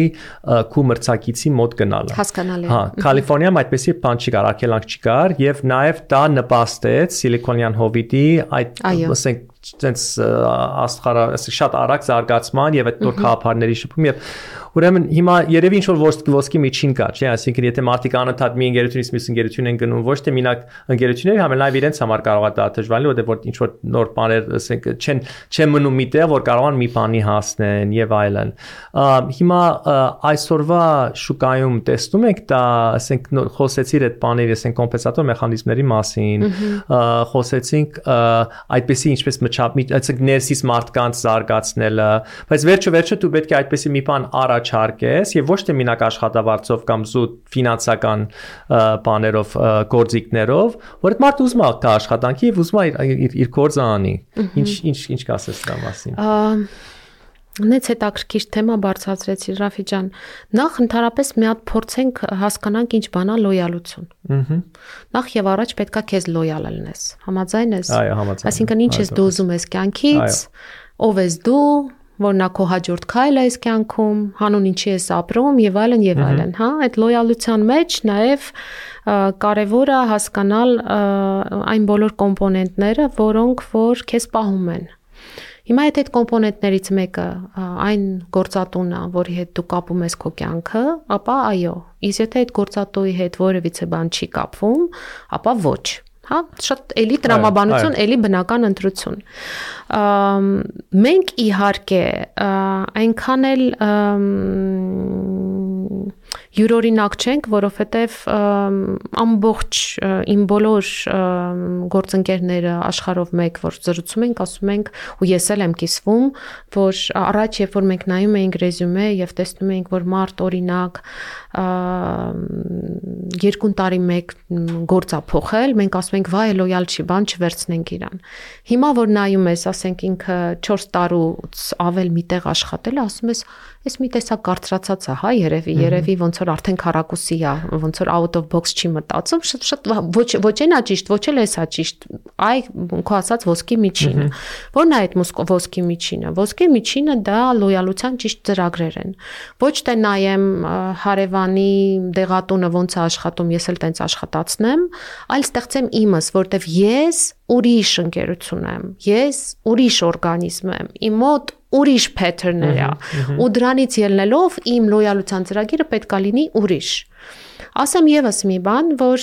քու մրցակիցի մոտ գնալը հասկանալի հա կալիֆոռնիայում այդպեսի բան չկար արկելանք չկար եւ նաեւ դա նպաստեց սիլիկոնյան հովիտի այդ ասենք ցենց աստղարա, ասենք շատ արագ զարգացման եւ այդ նոր խաղապարների շփում եւ Ուրեմն հիմա երևի ինչ որ ոսկի միջին կա, չէ՞, այսինքն եթե մարդիկ անընդհատ մի ընկերությունից մյուս ընկերություն են գնում, ոչ թե մենակ ընկերությունների, համ նաև իրենց համար կարող է դա դժվար լինի, որտեղ որ ինչ որ նոր բաներ, ասենք, չեն չեն մնում միտեղ, որ կարողան մի բանի հասնեն եւ այլն։ Հիմա այսօրվա շուկայում տեսնում եք դա, ասենք, խոսեցիր այդ բաների, ասենք, կոմպենսատոր մեխանիզմների մասին, խոսեցինք այդպեսի ինչպես մչապ, այսինքն ներսից մարդկանց զարգացնելը, բայց վերջը վերջը դու պետք է այդպեսի մի բան առաջ առաջարկես եւ ոչ թե մինակ աշխատավարձով կամ զուտ ֆինանսական բաներով գործիքներով, որ այդ մարդը ուզում է կա աշխատանքի եւ ուզում է իր իր գործը անի։ Ինչ ինչ ինչ կասես դրա մասին։ Նեց հետաքրքիր թեմա բարձրացրեցի. Ռաֆի ջան։ Նախ ընդհանրապես մի հատ փորձենք հասկանանք ինչ բանա լոյալություն։ Ահա։ Նախ եւ առաջ պետքա քեզ լոյալ լինես։ Համաձայն ես։ Այո, համաձայն։ Այսինքն ինչ ես դու ուզում ես կյանքից, ով ես դու, որ նա քո հաջորդ քայլը այս կյանքում, հանուն ինչի ես ապրում եւ այլն եւ այլն, հա, այդ լոյալության մեջ նաեւ կարեւոր է հասկանալ այն բոլոր կոմպոնենտները, որոնք որ քեզ պահում են։ Հիմա եթե այդ կոմպոնենտներից մեկը այն գործատունն է, որի հետ դու կապում ես քո կյանքը, ապա այո։ Իսկ եթե այդ գործատուի հետ որևիցե բան չի կապվում, ապա ոչ հա շատ էլի տրամաբանություն, էլի բնական ընտրություն։ Մենք իհարկե այնքան էլ յուրօրինակ չենք, որովհետև ամբողջ իմ բոլոր գործընկերները աշխարհով մեկ որ զրուցում ենք, ասում ենք ու ես էլ եմ կիսվում, որ առաջ երբ որ մենք նայում էինք ռեզյումե եւ տեսնում էինք, որ մարդ օրինակ երկու տարի մեկ գործա փոխել, մենք ասում ենք վայ լոյալ չի, բան չվերցնենք իրան։ Հիմա որ նայում ես, ասենք ինքը 4 տարուց ավել միտեղ աշխատել, ասում ես, Ես մի տեսակ կարծրացած է, հա, երևի, երևի ոնց որ արդեն քարակուսի է, ոնց որ out of box չի մտածում, շատ շատ ոչ ոչ այնա ճիշտ, ոչ էլ էսա ճիշտ։ Այ քո ասած ոսկի միջինը։ Որն է այդ ոսկի միջինը։ Ոսկի միջինը դա լոյալության ճիշտ ծրագրեր են։ Ոչ թե նայեմ հարևանի դեղատունը ոնց է աշխատում, ես էլ տենց աշխատացնեմ, այլ ստեղծեմ իմս, որտեվ ես ուրիշ ընկերություն եմ, ես ուրիշ օրգանիզմ եմ։ Իմ մոտ ուրիշ pattern-ներ է։ Ու դրանից ելնելով իմ լոյալության ծրագիրը պետքա լինի ուրիշ։ Ասեմ եւս մի բան, որ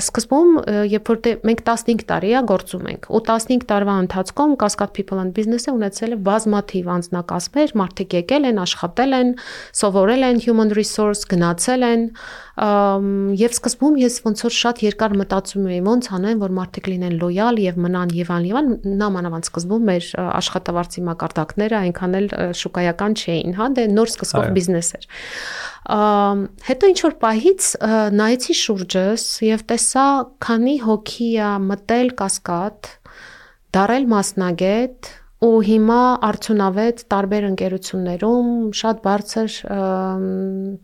սկզբում երբ որ դե մենք 15 տարի է գործում ենք, ու 15 տարվա ընթացքում Cascade People and Business-ը ունեցել է բազմաթիվ անձնակազմեր, մարդիկ եկել են, աշխատել են, սովորել են human resource, գնացել են, եւ սկզբում ես ոնց որ շատ երկար մտածում էի ոնց անեմ որ մարդիկ լինեն լոյալ եւ մնան եւ ան եւ ան նամանավանդ սկզբում մեր աշխատավարձի մակարդակները այնքան էլ շուկայական չէին հա դե նոր սկսվող բիզնես էր հետո ինչ որ պահից նայեցի շուրջս եւ տեսա քանի հոգի է մտել կասկադ դարել մասնագետ ու հիմա արդյունավետ տարբեր ընկերություններում, շատ բարձր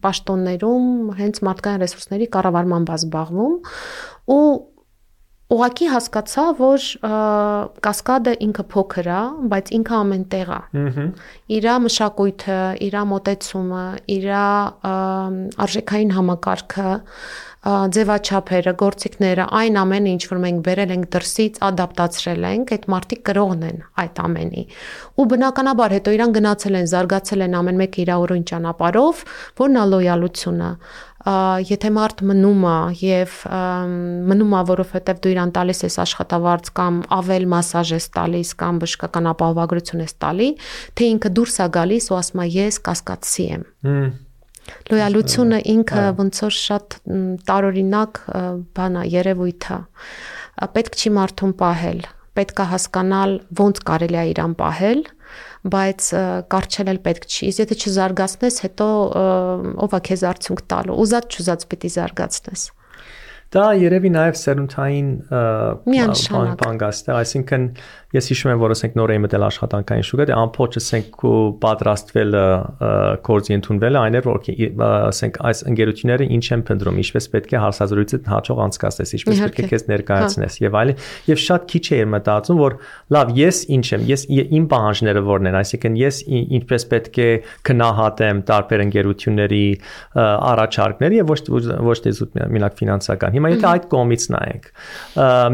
պաշտոններում հենց մարդկային ռեսուրսների կառավարման բա զբաղվում ու Ուղղակի հասկացա, որ կասկադը ինքը փոքր է, բայց ինքը ամենտեղ է։ Ահա։ Իրա մշակույթը, իրա մոտեցումը, իրա արժեքային համակարգը, ձևաչափերը, գործիքները, այն ամենը, ինչ որ մենք բերել ենք դրսից, ադապտացրել ենք, այդ մարդիկ կրողն են այդ ամենի։ Ու բնականաբար հետո իրան գնացել են, զարգացել են ամեն մեկը իր օրոյն ճանապարով, որն է լոյալությունը եթե մարդ մնում է եւ մնում է, որովհետեւ դու իրան տալիս ես աշխատավարձ կամ ավել մասաժ ես տալիս կամ բժշկական ապահովագրություն ես տալի, թե ինքը դուրս է գալիս ու ասում է ես կասկածի եմ։ Լոյալությունը ինքը ոնց որ շատ տարօրինակ բան է, երևույթ է։ Պետք չի մարդուն պահել, պետք է հասկանալ ոնց կարելի է իրան պահել, բայց կարճել էլ պետք չի։ Իսկ եթե չզարգացնես, հետո ով է քեզ արդյունք տալու։ Ուզած չուզած պիտի զարգացնես։ Դա երևի նաև սերունդային բանգաստ է, այսինքն ես հիշում եմ, որ ասենք նոր էի մտել աշխատանքային շուկա, դե ամփոփ ասենք ու պատրաստվելը կորձի ընդունվելը այն էր, որ ասենք այս ընկերությունները ինչ են փնտրում, ինչպես պետք է հարցազրույցը հաջող անցկացնես, ինչպես պետք է քեզ ներկայացնես եւ այլն, եւ շատ քիչ է մտածում, որ լավ, ես ինչ եմ, ես իմ պահանջները որն են, այսինքն ես ինչպես պետք է գնահատեմ տարբեր ընկերությունների առաջարկները եւ ոչ ոչ թե մենակ ֆինանսական Հիմա եթե այդ կողմից նայենք,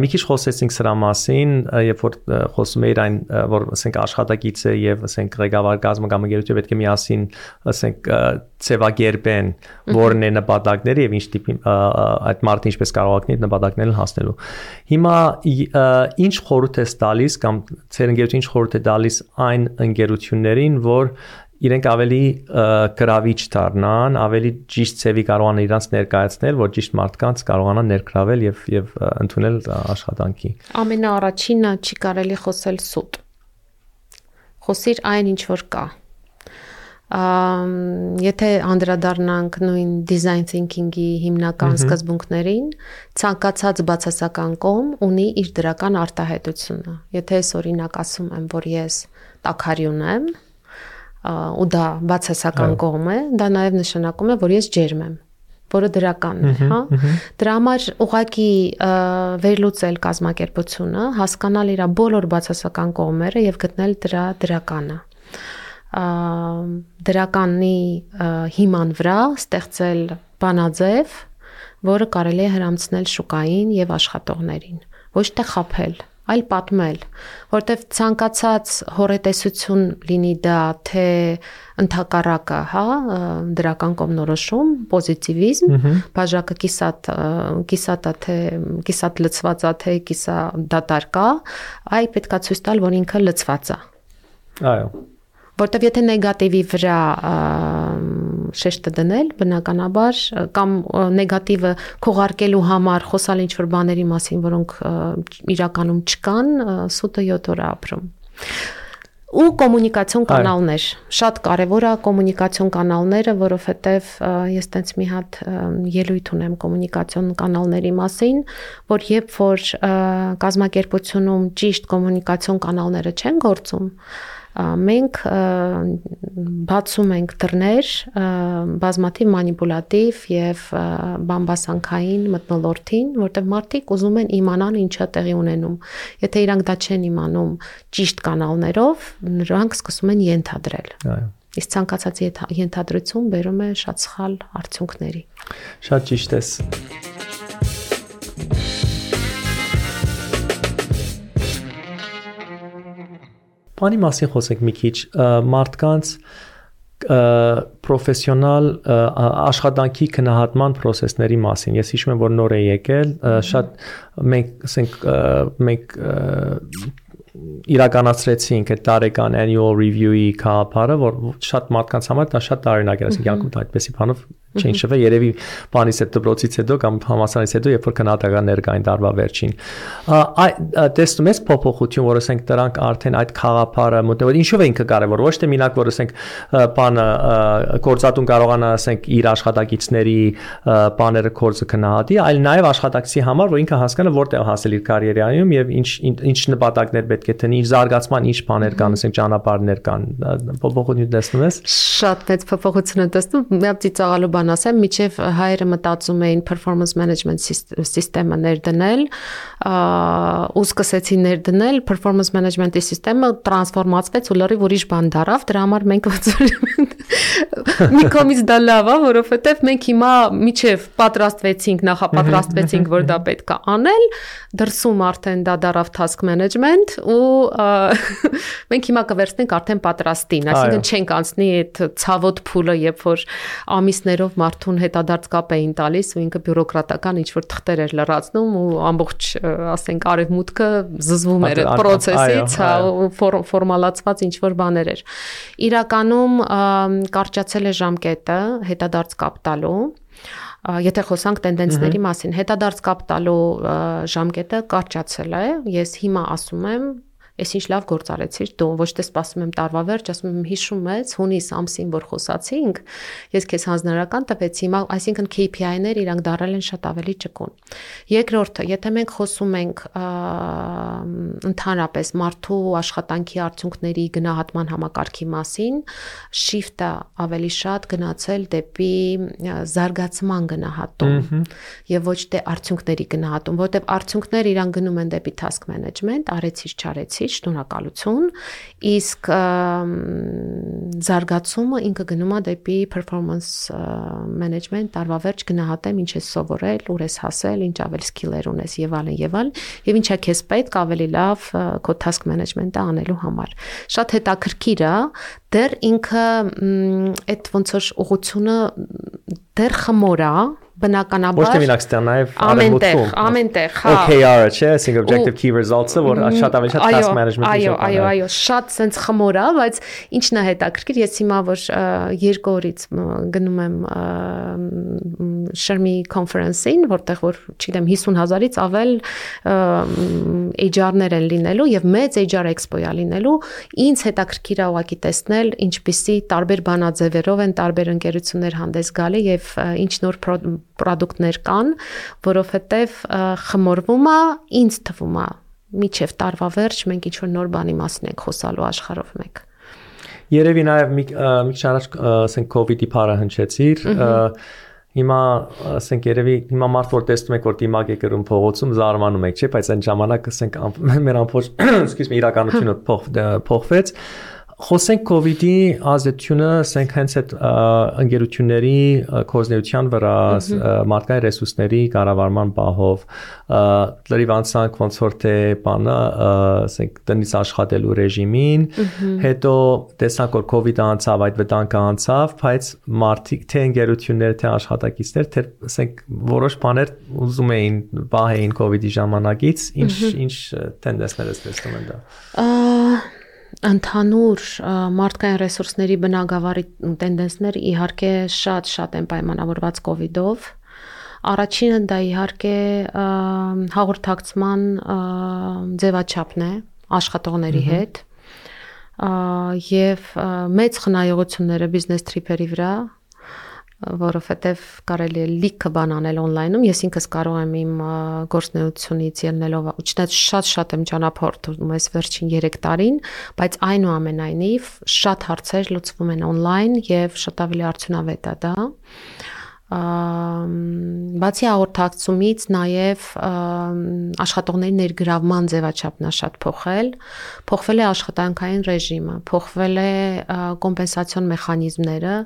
մի քիչ խոսեցինք սրա մասին, երբ որ խոսում էիր այն, որ ասենք աշխատակիցը եւ ասենք ղեկավար գազը կամ ընկերությունը պետք է միասին ասենք ծևագերբեն որն է նպատակները եւ ինչ տիպի այդ մարդը ինչպես կարող է նպատակներին հասնելու։ Հիմա ինչ խորհուրդ է տալիս կամ ծեր ընկերությունը ինչ խորհուրդ է տալիս այն ընկերություններին, որ իրենք ավելի գրավիչ դառնան, ավելի ճիշտ ծևի կարողան իրանց ներկայացնել, որ ճիշտ մարդկանց կարողանան ներգրավել եւ եւ ընդունել աշխատանքի։ Ամենաառաջինը չի կարելի խոսել սուտ։ Խոսիր այն ինչ որ կա եթե անդրադառնանք նույն design thinking-ի հիմնական սկզբունքներին, ցանկացած բացասական կողմ ունի իր դրական արտահայտությունը։ Եթե ես օրինակ ասում եմ, որ ես տակարյուն եմ, ու դա բացասական կողմ է, դա նաև նշանակում է, որ ես ջերմ եմ որը դրական է, հա։ Դրա համար ուղակի վերլուծել կազմակերպությունը, հասկանալ իր բոլոր բացասական կողմերը եւ գտնել դրա դրականը։ Դրականի հիման վրա ստեղծել բանաձև, որը կարելի է հрамցնել շուկային եւ աշխատողներին, ոչ թե խափել այլ պատմել, որտեվ ցանկացած հորետեսություն լինի դա թե ընդհակառակը, հա, դրական կողմնորոշում, պոզիտիվիզմ, բաժակը կիսատ կիսատա թե կիսատ լծվածա թե կիսա դատարկա, այ պետքա ցույց տալ, որ ինքը լծված է։ Այո որտեվ եթե նեգատիվի վրա շեշտը դնել, բնականաբար կամ նեգատիվը քողարկելու համար խոսալ ինչ-որ բաների մասին, որոնք իրականում չկան, սուտը 7 օր ապրում ու կոմունիկացիոն կանալներ։ Շատ կարևոր է կոմունիկացիոն կանալները, որովհետև ես տենց մի հատ ելույթ ունեմ կոմունիկացիոն կանալների մասին, որ երբ որ կազմակերպությունում ճիշտ կոմունիկացիոն կանալները չեն գործում, մենք բացում ենք դռներ բազմաթիվ մանիպուլատիվ եւ բամբասանքային մտնոլորտին, որտեղ մարդիկ ուզում են իմանալ ինչա տեղի ունենում։ Եթե իրանք դա չեն իմանում ճիշտ կանալներով, նրանք սկսում են ենթադրել։ Այո իսկ ցանկացած ենթադրություն բերում է շատ սխալ արդյունքների։ Շատ ճիշտ ես։ Բանի մասին խոսենք մի քիչ, մարդկանց պրոֆեսիոնալ աշխատանքի քննադատման process-ների մասին։ Ես հիշում եմ, որ նոր է եկել, շատ մենք, ասենք, մենք իրականացրեցինք այդ տարեկան annual review-ի կապարը, որ շատ մարդկանց համար դա շատ տարօրինակ էր, ասենք, յանքում այդպեսի բանով չէին շվե երևի բանից հետ դպրոցից հետո կամ համասարանից հետո երբ որ քննադատական ներկային տարվա վերջին այ տեսնում ես փոփոխություն որ ասենք դրանք արդեն այդ խաղապարը մոտեւոր ինչով է ինքը կարևոր ոչ թե մինակ որ ասենք բանը կորցատուն կարողանա ասենք իր աշխատակիցների բաները կորցը քննադատի այլ նաև աշխատակցի համար որ ինքը հասկանա որտեղ հասել իր կարիերայում եւ ինչ ինչ նպատակներ պետք է տնի, ինչ զարգացման ինչ բաներ կան, ասենք ճանապարհներ կան, փոփոխություն տեսնում ես։ Շատ մեծ փոփոխություն եմ տեսնում, մի հատ ծիծաղալու բան ասեմ, միջև հայերը մտածում էին performance management սիստեմը ներդնել, ու սկսեցին ներդնել performance management-ի սիստեմը տրանսֆորմացվեց ու լրիվ ուրիշ բան դարավ, դրա համար մենք մի կողմից դա լավ է, որովհետև մենք հիմա միջև պատրաստվեցինք, նախապատրաստվեցինք, որ դա պետք է անել, դրսում արդեն դա դարավ task management ու մենք հիմա կվերցնենք արդեն պատրաստին, այսինքն չենք անցնի այդ ցավոտ փուլը, երբ որ ամիսներով մարդուն հետադարձ կապ էին տալիս ու ինքը բյուրոկրատական ինչ որ թղթեր էր լրացնում ու ամբողջ ասենք արևմուտքը զզվում էր այդ process-ից, հա, ֆորմալացված ինչ որ բաներ էր։ Իրականում կարճացել է ժամկետը հետադարձ կապ տալու եթե խոսանք տենդենսների մասին, հետադարձ կապ տալու ժամկետը կարճացել է։ Ես հիմա ասում եմ Էս ինչ լավ գործ արեցիր դու, ոչ թե սպասում եմ տարվա վերջ, ասում եմ հիշում ես հունիս ամսին որ խոսացինք, ես քեզ հանձնարարական տվեցի, հիմա այսինքն KPI-ներ իրանք դարել են շատ ավելի ճկուն։ Երկրորդը, եթե մենք խոսում ենք ընդհանրապես մարդու աշխատանքի արդյունքների գնահատման համակարգի մասին, shift-ը ավելի շատ գնացել դեպի զարգացման գնահատում եւ ոչ թե արդյունքների գնահատում, որովհետեւ արդյունքները իրան գնում են դեպի task management, արեցիր, չարեցիր, շնորհակալություն, իսկ զարգացումը ինքը գնում է դեպի performance management, տարվա վերջ գնահատեմ ինչ ես սովորել, ուր ես հասել, ինչ ավելի skiller ունես եւ այլն եւ այլն, եւ ինչա քեզ պետք ավելի լավ քո task management-ը անելու համար։ Շատ հետաքրքիր է, դեռ ինքը այդ ոնց որ ուղությունը դեռ խմոր է, բնականաբար ոչ թե մենակ ստեղ նաև արևմուտքում ամենտեղ հա OKR-ը չէ ասենք objective key results-ը որ շատ ավելի շատ task management-ի այո այո այո շատ sense խմոր է բայց ինչն է հետաքրքիր ես հիմա որ երկու օրից գնում եմ շերմի conference-ին որտեղ որ չգիտեմ 50000-ից ավել HR-ներ են լինելու եւ մեծ HR expo-ա լինելու ինձ հետաքրքիր է ուղակի տեսնել ինչպիսի տարբեր բանաձևերով են տարբեր ընկերություններ հանդես գալի եւ ինչ նոր պրոդուկտներ կան, որովհետև խմորվում է, ինձ թվում է, միջև տարվա վերջ մենք ինչ որ նոր բանի մասին ենք խոսալու աշխարհով մեկ։ Երևի նաև մի քիչ առաջ ասենք COVID-ի փառը հնչեցիր, Հիմա ասենք երևի հիմա մարդ որ տեսնում եք որ դիմակ է գրում փողոցում զարմանում եք, չէ՞, բայց այն ժամանակ ասենք մեր ամբողջ, excuse me, իրականությունը փոխվեց, Խոսենք COVID-ի ազդեցությունը, ասենք հենց այդ ընկերությունների կոզնեության վրա մարդկային ռեսուրսների կառավարման պահով լրիվ անցանք ոնց որ թե բանը, ասենք տնից աշխատելու ռեժիմին, հետո տեսանք որ COVID-ը անցավ, այդ վտանգը անցավ, բայց մարդիկ թե ընկերություններ, թե աշխատակիցներ, թե ասենք որոշ բաներ ուզում էին պահեին COVID-ի ժամանակից, ինչ ինչ տենդենսներ ես տեսնում են դա։ ընդհանուր մարդկային ռեսուրսների բնագավառի տենդենսները իհարկե շատ-շատ են պայմանավորված կ ូវ իդով։ Առաջինը դա իհարկե հաղորդակցման ձևաչափն է աշխատողների հետ եւ մեծ խնայողությունները բիզնես տրիփերի վրա որովհետև կարելի է լիքը բան անել on-line-ում։ Ես ինքս կարող եմ իմ գործնեությունից ելնելով, չնայած շատ-շատ եմ ճանապարհորդում այս վերջին 3 տարին, բայց այնուամենայնիվ շատ հարցեր լուծվում են on-line եւ շատ ավելի արդյունավետ է դա բացի հաղորդակցումից նաև աշխատողների ներգրավման ձևաչափն է շատ փոխել, փոխվել է աշխատանքային ռեժիմը, փոխվել է կոմպենսացիոն մեխանիզմները,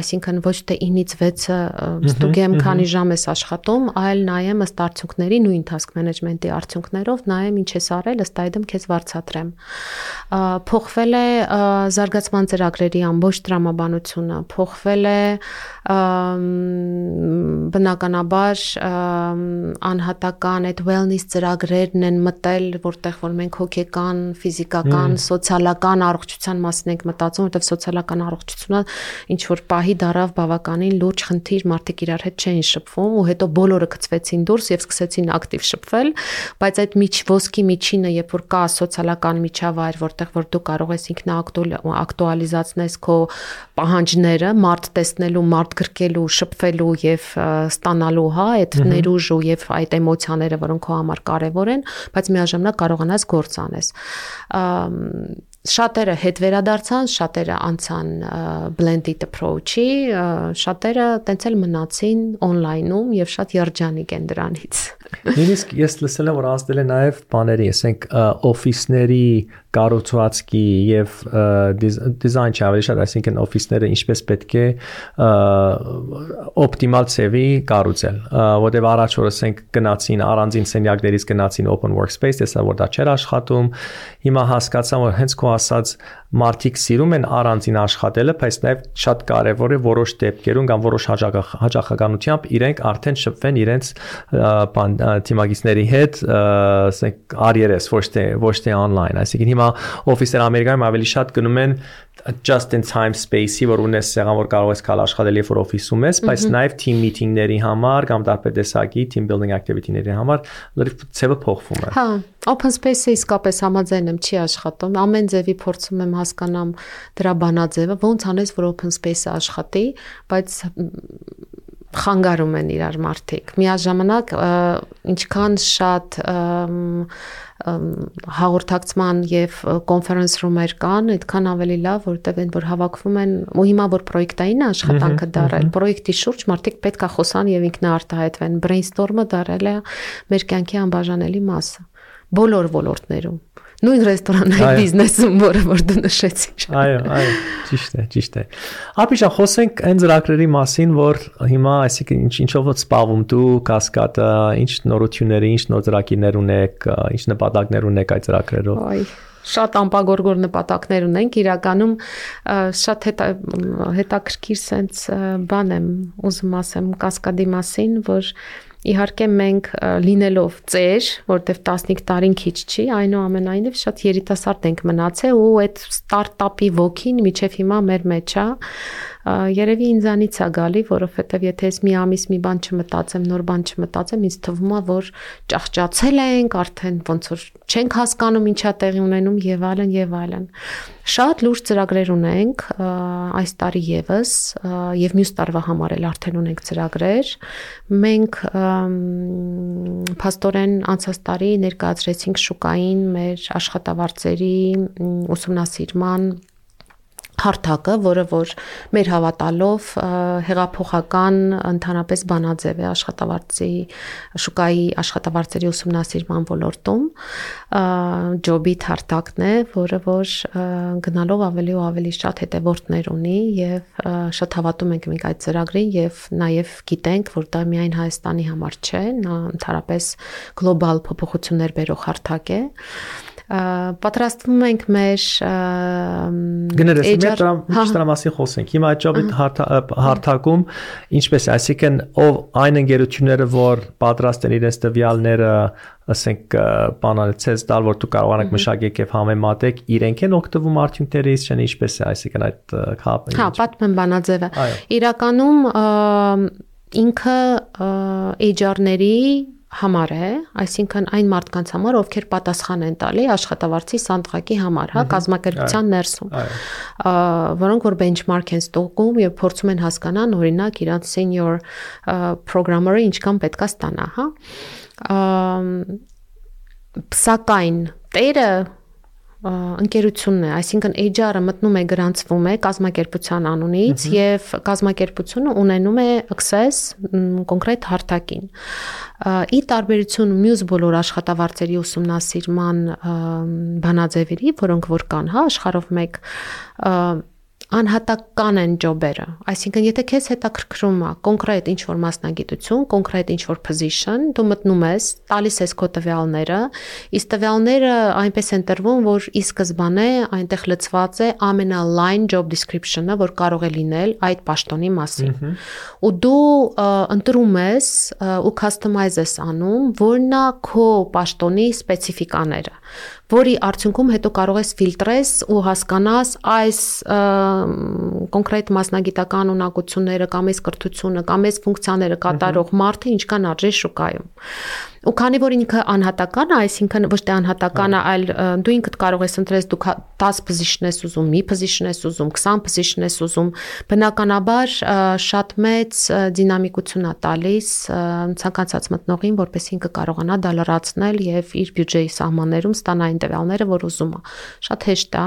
այսինքն ոչ թե 9-ից 6-ը ստուգեմ քանի ժամ ես աշխատում, այլ նայեմ ըստ արդյունքների նույն task management-ի արդյունքներով նայեմ ինչ ես արել, ըստ այդմ քեզ վարձատրեմ։ Փոխվել է զարգացման ծրագրերի ամբողջ տրամաբանությունը, փոխվել է բնականաբար անհատական այդ wellness ծրագրերն են մտել, որտեղ որ մենք հոգեկան, ֆիզիկական, սոցիալական առողջության մասին ենք մտածում, որտեղ սոցիալական առողջությունը ինչ որ պահի դարավ բավականին լուրջ խնդիր, մարդիկ իրար հետ չէին շփվում ու հետո բոլորը գծվեցին դուրս եւ սկսեցին ակտիվ շփվել, բայց այդ միջ ոսկի միջինը, երբ որ կա սոցիալական միջավայր, որտեղ որ դու կարող ես ինքնաակտուալիզացնես քո պահանջները, մարդ տեսնելու, մարդ գրկելու, շփվելու եւ ստանալու, հա, այդ ներուժ ու եւ այդ էմոցիաները, որոնք քո համար կարեւոր են, բայց միաժամանակ կարողանաս գործ անես շատերը հետ վերադարձան, շատերը անցան blended approach-ի, շատերը տենց էլ մնացին on-line-ում եւ շատ երջանիկ են դրանից։ Նույնիսկ ես լսել եմ որ անցնել է նաեւ բաների, ասենք օֆիսների կառուցվածքի եւ դիզայն չավելի շատ, այսինքն օֆիսները ինչպես պետք է օպտիմալ ծավի կառուցել, որտեղ առաջ որ ասենք գնացին առանձին սենյակներից գնացին open workspace, տեսա որ դա չէր աշխատում, հիմա հասկացա որ հենց քո ասած մարդիկ սիրում են առանձին աշխատելը, բայց նաև շատ կարևոր է որոշ դեպքերում կամ որոշ հաջողականությամբ իրենք արդեն շփվեն իրենց բան թիմագիցների հետ, ասենք RRS ոչ թե ոչ թե online, այսինքն հիմա օֆիսեր Ամերիկայում ավելի շատ գնում են just in time space-ի, որ ունես սեղան, որ կարող ես կալ աշխատել երբ որ օֆիսում ես, բայց նաև team meeting-ների համար կամ տարբեր տեսակի team building activity-ների համար լրիվ ցևը փոխվում է։ Հա, open space-ը իսկապես համաձայն եմ, չի աշխատում։ Ամեն ձևի փորձում եմ հասկանամ դրա բանաձևը, ոնց անես, որ open space-ը աշխատի, բայց խանգարում են իրար մարդիկ։ Միաժամանակ ինչքան շատ հաղորդակցման եւ կոնֆերենս ռումեր կան, այդքան ավելի լավ, որտեղ են որ հավաքվում են ու հիմա որ պրոյեկտային աշխատանքը դարել, պրոյեկտի շուրջ մարդիկ պետք է խոսան եւ ինքնաարտահայտվեն։ Brainstorm-ը դարել է մեր կյանքի անբաժանելի մասը բոլոր ոլորտներում նույն ռեստորանների բիզնեսում, որը որ դու նշեցիր։ Այո, այո, ճիշտ է, ճիշտ է։ Ապիշա խոսենք այն ծրագրերի մասին, որ հիմա, այսինքն ինչ ինչով ո՞ց սպավում դու, կասկադը, ինչ նորությունների, ինչ նոր ծրագիրներ ունեք, ինչ նպատակներ ունեք այդ ծրագրերով։ Այ շատ ամպագորգոր նպատակներ ունենք իրականում շատ հետա, հետաքրքիր sense բան եմ ուզում ասեմ կասկադի մասին որ Իհարկե մենք լինելով ծեր, որտեվ 15 տարին քիչ չի, այնուամենայնիվ շատ երիտասարդ ենք մնացել ու այդ ստարտափի ոգին միջև հիմա մեր մեջ է երևի ինձանից է գալի, որովհետև եթե ես մի ամիս մի բան չմտածեմ, նոր բան չմտածեմ, ինձ թվում է, որ ճախճացել ենք, արդեն ոնց որ չենք հասկանում ինչա տեղի ունենում եւ այլն եւ այլն։ Շատ լուրջ ծրագրեր ունենք այս տարի եւս եւ մյուս տարվա համար էլ արդեն ունենք ծրագրեր։ Մենք փաստորեն անցած տարի ներկայացրեցինք շուկային մեր աշխատավարձերի ուսումնասիրման հարթակը, որը որ մեր հավատալով հեղափոխական ընդհանրապես բանաձև է աշխատավարձի շուկայի աշխատավարձերի ուսումնասիրման ոլորտում ջոբի հարթակն է, որը որ գնալով ավելի ու ավելի շատ հետևորդներ ունի եւ շատ հավատում ենք մենք այդ ծրագրին եւ նաեւ գիտենք, որ դա միայն Հայաստանի համար չէ, նա ընդհանրապես գլոբալ փոփոխություններ բերող հարթակ է պատրաստվում ենք մեր գներես մեր մասին խոսենք հիմա այդ ճոբի հարթակում ինչպես այսինքն ով այն ընկերությունները որ պատրաստ են իրենց տվյալները ասենք բանալ ցես տալ որ դու կարողանաք մշակեք եւ համեմատեք իրենք են օգտվում արդյունքներից չեն ինչպես է այսինքն այդ քապը Հա պատմեմ բանաձևը իրականում ինքը HR-ների համար է, այսինքն այն մարդկանց համար, ովքեր պատասխան են տալի աշխատավարձի սանդղակի համար, հա, կազմակերպության ներսում։ Որոնք որ benchmark են ստուգում եւ փորձում են հասկանալ, օրինակ, իրանց senior programmer-ը ինչքան պետքա ստանա, հա։ Սակայն տերը ընկերությունն է, այսինքն HR-ը մտնում է գրանցվում է կազմակերպության անունից եւ կազմակերպությունը ունենում է access կոնկրետ հարթակին։ Ի տարբերություն մյուս բոլոր աշխատավարձերի ուսումնասիրման բանաձևերի, որոնք որ կան, հա, աշխարհով մեկ անհատական են ջոբերը։ Այսինքն, եթե քեզ հետաքրքրում է կոնկրետ ինչ-որ մասնագիտություն, կոնկրետ ինչ-որ position, դու մտնում ես, տալիս ես քո տվյալները, իսկ տվյալները այնպես են տրվում, որ ի սկզբանե այնտեղ լցված է ամենալայն job description-ը, որ կարող է լինել այդ պաշտոնի մասին։ Ու դու ընտրում ես ու customize ես անում, որնա քո պաշտոնի սպეციფიკաները որի արդյունքում հետո կարող ես ֆիլտրես ու հասկանաս այս կոնկրետ մասնագիտական ունակությունները կամ այս կրթությունը կամ այս ֆունկցիաները կատարող մարդը ինչքան արժե շուկայում։ Ու քանի որ ինքը անհատական է, այսինքն ոչ թե անհատական է, այլ դու ինքդ կարող ես ընտրես դու 10 position ես ուզում, մի position ես ուզում, 20 position ես ուզում, բնականաբար շատ մեծ դինամիկություն է տալիս ցանկացած մտնողին, որպես ինքը կարողանա դա լրացնել եւ իր բյուջեի սահմաններում ստանա այն տվյալները, որ ուզում է։ Շատ հեշտ է։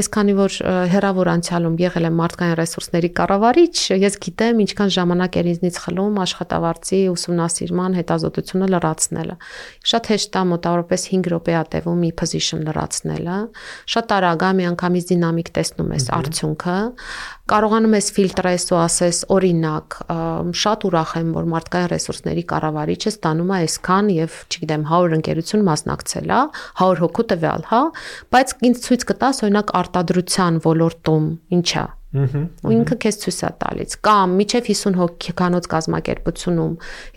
Ես քանի որ հերավոր անցյալում եղել եմ մարդկային ռեսուրսների կառավարիչ, ես գիտեմ ինչքան ժամանակ էր ինձնից խլում աշխատավարձի ուսումնասիրման հետազոտությունը լրացնել լրացնելը։ Շատ հեշտ է մոտավորապես 5 րոպե ա տևում մի position լրացնելը։ Շատ արագ է միանգամից դինամիկ տեսնում ես արդյունքը։ Կարողանում ես ֆիլտրես ու ասես օրինակ, շատ ուրախ եմ, որ մարդկային ռեսուրսների կառավարիչը ստանում է այսքան եւ, չգիտեմ, 100 ընկերություն մասնակցել է, 100 հոգու տվյալ, հա, բայց ինձ ցույց կտաս օրինակ արտադրության ոլորտում ինչա ու ինքը քեզ ցույց է տալիս կամ միջև 50 հոգեկանոց կազմակերպությունում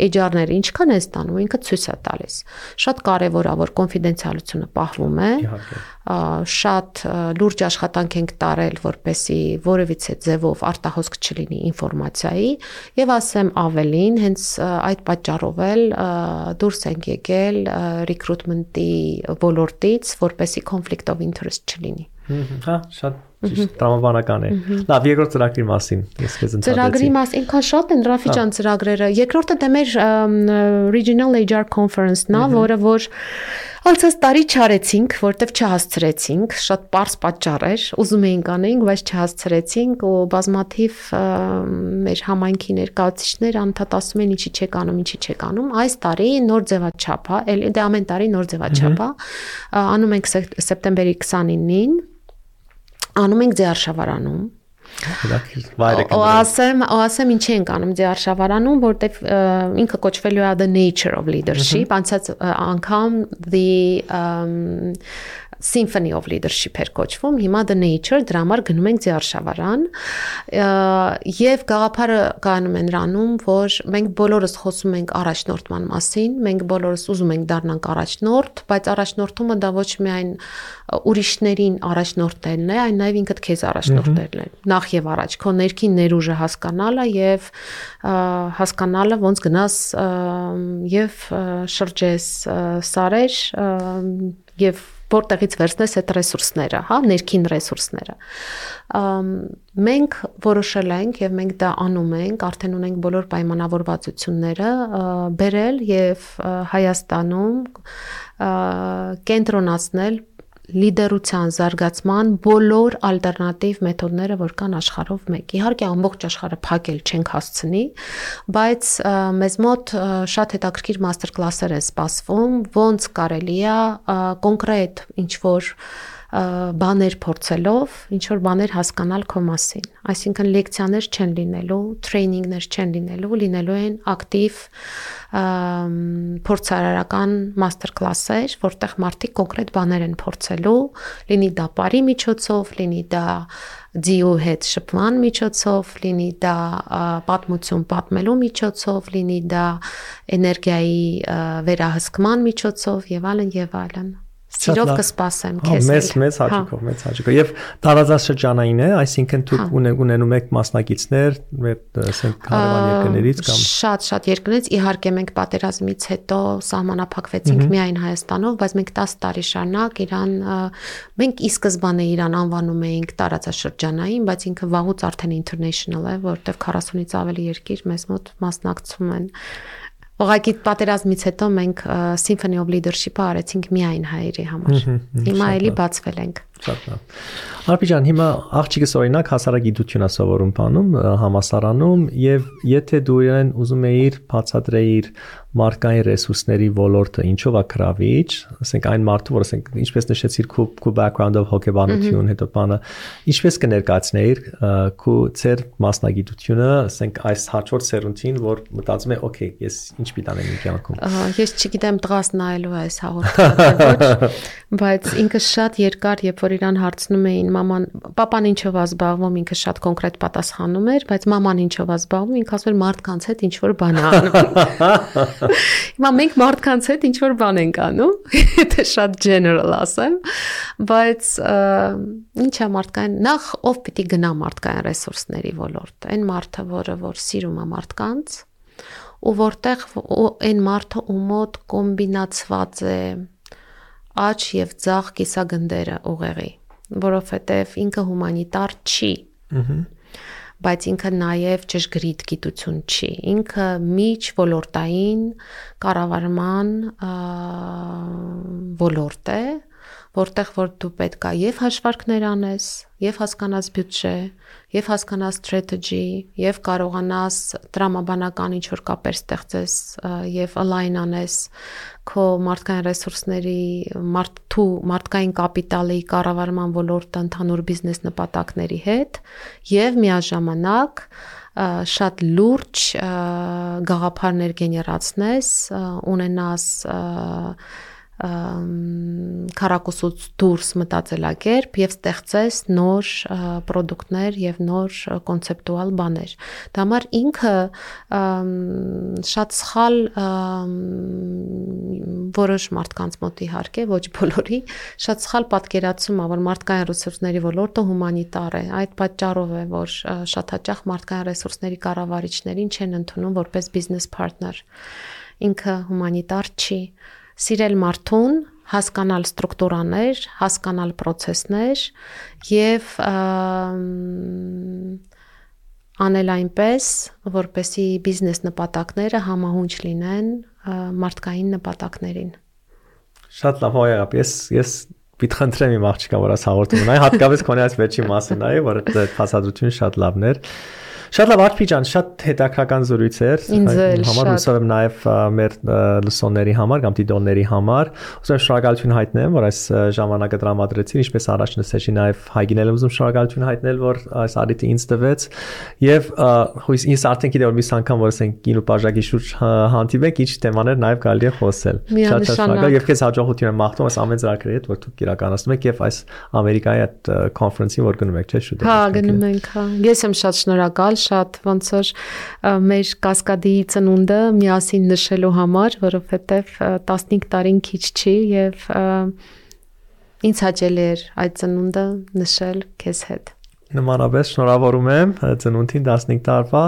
HR-ները ինչքան են ստանում ինքը ցույց է տալիս շատ կարևոր է որ կոնֆիդենցիալությունը պահվում է շատ լուրջ աշխատանք ենք տարել որպեսի որևիցե ձևով արտահոսք չլինի ինֆորմացիայի եւ ասեմ ավելին հենց այդ պատճառով էլ դուրս ենք եկել recruitment-ի ոլորտից որպեսի conflict of interest չլինի հա շատ Ճիշտ տրամաբանական է։ Լավ, երկրորդ ծրագրի մասին ես քեզ ընդհանրեցի։ Ծրագրի մասին ինքան շատ են Ռաֆի ջան ծրագրերը։ Երկրորդը դե մեր Regional HR Conference-ն է, որը որ Անցած տարի չարեցինք, որտեվ չհասցրեցինք, շատ པարս պատճառ էր, ուզում էինք անեինք, բայց չհասցրեցինք ու բազմաթիվ մեր համայնքի ներկայացուցիչներ անդադ ասում են ինչի չեք անում, ինչի չեք անում։ Այս տարի նոր ձևաչափ է, էլի դե ամեն տարի նոր ձևաչափ է։ Անում ենք սեպտեմբերի 29-ին անում ենք ձեարշավարանում Ու ասեմ, ասեմ ինչի ենք անում ձեարշավարանում, որտեվ ինքը կոչվելու է the nature of leadership, անցած անգամ the Symphony of Leadership էր կոչվում, հիմա The Nature, դրա համար գնում ենք Ձիարշավարան եւ գաղափարը կանում են ռանում, որ մենք բոլորս խոսում ենք առաջնորդման մասին, մենք բոլորս ուզում ենք դառնանք առաջնորդ, բայց առաջնորդումը դա ոչ միայն ուրիշներին առաջնորդելն է, այլ նաեւ ինքդ քեզ առաջնորդելն է։ Նախ եւ առաջ քո ներքին ներուժը հասկանալը եւ հասկանալը ոնց գնաս եւ շրջես սարեր եւ որտեղից վերցնես այդ ռեսուրսները, հա, ներքին ռեսուրսները։ Մենք որոշել ենք եւ մենք դա անում ենք, արդեն ունենք բոլոր պայմանավորվածությունները բերել եւ Հայաստանում կենտրոնացնել լիդերության զարգացման բոլոր ալտերնատիվ մեթոդները, որ կան աշխարհով մեկ։ Իհարկե ամբողջ աշխարհը փակել չենք հասցնի, բայց մեզ մոտ շատ հետաքրքիր մաստեր կլասեր է սպասվում, ոնց կարելի է կոնկրետ ինչ որ բաներ փորձելով ինչ որ բաներ հասկանալ քո մասին։ Այսինքն լեկցիաներ չեն լինելու, տրեյնինգներ չեն լինելու, լինելու են ակտիվ փորձարարական մաստեր կլասեր, որտեղ մարդիկ կոնկրետ բաներ են փորձելու, լինի դա բարի միջոցով, լինի դա դիու հետ շփման միջոցով, լինի դա պատմություն պատմելու միջոցով, լինի դա էներգիայի վերահսկման միջոցով եւ այլն եւ այլն։ Սիրով կսպասեմ քեզ։ Մեծ մեծ հաճիկով, մեծ հաճիկով։ Եվ տարածաշրջանային է, այսինքն դուք ունենում եք մասնակիցներ, ասենք հարևան երկրներից կամ Շատ-շատ երկրներից իհարկե մենք պատերազմից հետո սահմանափակվեցինք միայն Հայաստանով, բայց մենք 10 տարի շարունակ Իրան մենք ի սկզբանե Իրան անվանում էինք տարածաշրջանային, բայց ինքը վաղուց արդեն international է, որովհետև 40-ից ավելի երկիր մեզ մոտ մասնակցում են Ուղղակի պատերազմից հետո մենք Symphony of Leadership-ը արեցինք միայն հայերի համար։ Հիմա էլի բացվել ենք։ Շատ լավ։ Արփի ջան, հիմա աղջիկս օրինակ հասարակագիտություն է սովորում բանում համասարանում եւ եթե դու իրեն ուզում էիր բացատրեիր մարդկային ռեսուրսների ոլորտը ինչով է գրավիչ, ասենք այն մարդու, որ ասենք ինչպես նշեցիր քո քո background-ով հոգեբանություն, հետո բանը, ինչպես կներկայացնեիր քո ծեր մասնագիտությունը, ասենք այս հաջորդ սերունդին, որ մտածում է, օքեյ, ես ինչ պիտի անեմ իմ կյանքում։ Ես չգիտեմ տղաս նայելու այս հաղորդումը ոչ, բայց ինքը շատ երկար, երբ որ իրան հարցնում էին մաման, papan ինչով է զբաղվում, ինքը շատ կոնկրետ պատասխանում էր, բայց մաման ինչով է զբաղվում, ինքը ասում էր մարդկանց հետ ինչ որ բան անում։ Հիմա մենք մարդկանց հետ ինչ որ բան ենք անում, եթե շատ general ասեմ, բայց ինչ է մարդկային նախ ով պիտի գնա մարդկային ռեսուրսների ոլորտ։ Այն մարդը, որը որ սիրում է մարդկանց, ու որտեղ այն մարդը ու մոտ կոմբինացված է աճ եւ ցաղ կիսագնդերը ուղեղի, որովհետեւ ինքը հումանիտար չի։ Ահա բայց ինքը նաև ճշգրիտ գիտություն չի։ Ինքը միջ ոլորտային կառավարման ոլորտ է, որտեղ որ դու պետքա եւ հաշվարկներ անես, եւ հասկանաս բյուջե, եւ հասկանաս strategy, եւ կարողանաս տրամաբանական ինչ որ կապեր ստեղծես եւ align անես քո մարդկային ռեսուրսների, մարդու մարդկային կապիտալի կառավարման ոլորտը ընդհանուր բիզնես նպատակների հետ եւ միաժամանակ շատ լուրջ գաղափարներ գեներացնես, ունենաս քարակուսուց դուրս մտածելակերպ եւ ստեղծես նոր ապրանքներ եւ նոր կոնցեպտուալ բաներ։ Դա համար ինքը շատ սխալ որոշ մարդկանց մոտ իհարկե, ոչ բոլորի, շատ սխալ պատկերացում է, որ մարդկային ռեսուրսների ոլորտը հումանիտար է։ Այդ պատճառով է, որ շատ հաճախ մարդկային ռեսուրսների կառավարիչներին չեն ընդունում որպես բիզնես պարտներ։ Ինքը հումանիտար չի սիրել մարդուն, հասկանալ ստրուկտուրաներ, հասկանալ process-ներ եւ անել այնպես, որպեսի բիզնես նպատակները համահունչ լինեն մարդկային նպատակներին։ Շատ լավ հոյապ, ես ես պիտի խնդրեմ իմ աղջիկա, որ աս հաղորդում ունայի, հատկապես քոնի այս վերջի մասը նայ, որ այդ փաստադրությունը շատ լավն էր։ Շատ լավ Արփի ջան, շատ հետաքրական զրույց էր։ Համար հուսով եմ նաև մեր լսոնների համար կամ դիտողների համար։ Ուզում եմ շնորհակալություն հայտնեմ, որ այս ժամանակը տրամադրեցին, ինչպես առաջ նշեցի նաև Հայգինել ուզում շնորհակալություն հայտնել, որ այս արիտը ինձ տվեց եւ հույս ինձ արդեն գիտեմ որ մի անգամ որ ասենք կինո բաժակի շուրջ հանդիպենք, ինչ թեմաներ նաև կարելի է խոսել։ Շատ շնորհակալ եւ քեզ հաջողություն եմ մաղթում այս ամեն ծրագրի հետ, որ դուք իրականացնում եք եւ այս Ամերիկայի այդ կոնֆերանսին որ գնում եք, չէ՞ շուտ։ Հա, գնում ենք, հա։ Ես եմ շատ շնորհակալ շատ ոնց որ մեր կասկադի ծնունդը միասին նշելու համար, որովհետև 15 տարին քիչ չի եւ ինձ հաճելի էր այդ ծնունդը նշել քեզ հետ նմանապես շնորհավորում եմ ծնունդին 15 տարվա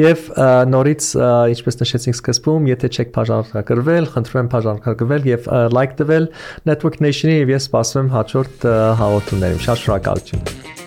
եւ նորից ինչպես նշեցինք սկզբում եթե չեք բաժանարկագրվել խնդրում եմ բաժանարկագրվել եւ like տվել network nation-ի եւ ես սպասում եմ հաջորդ հաղորդումներին շատ շնորհակալություն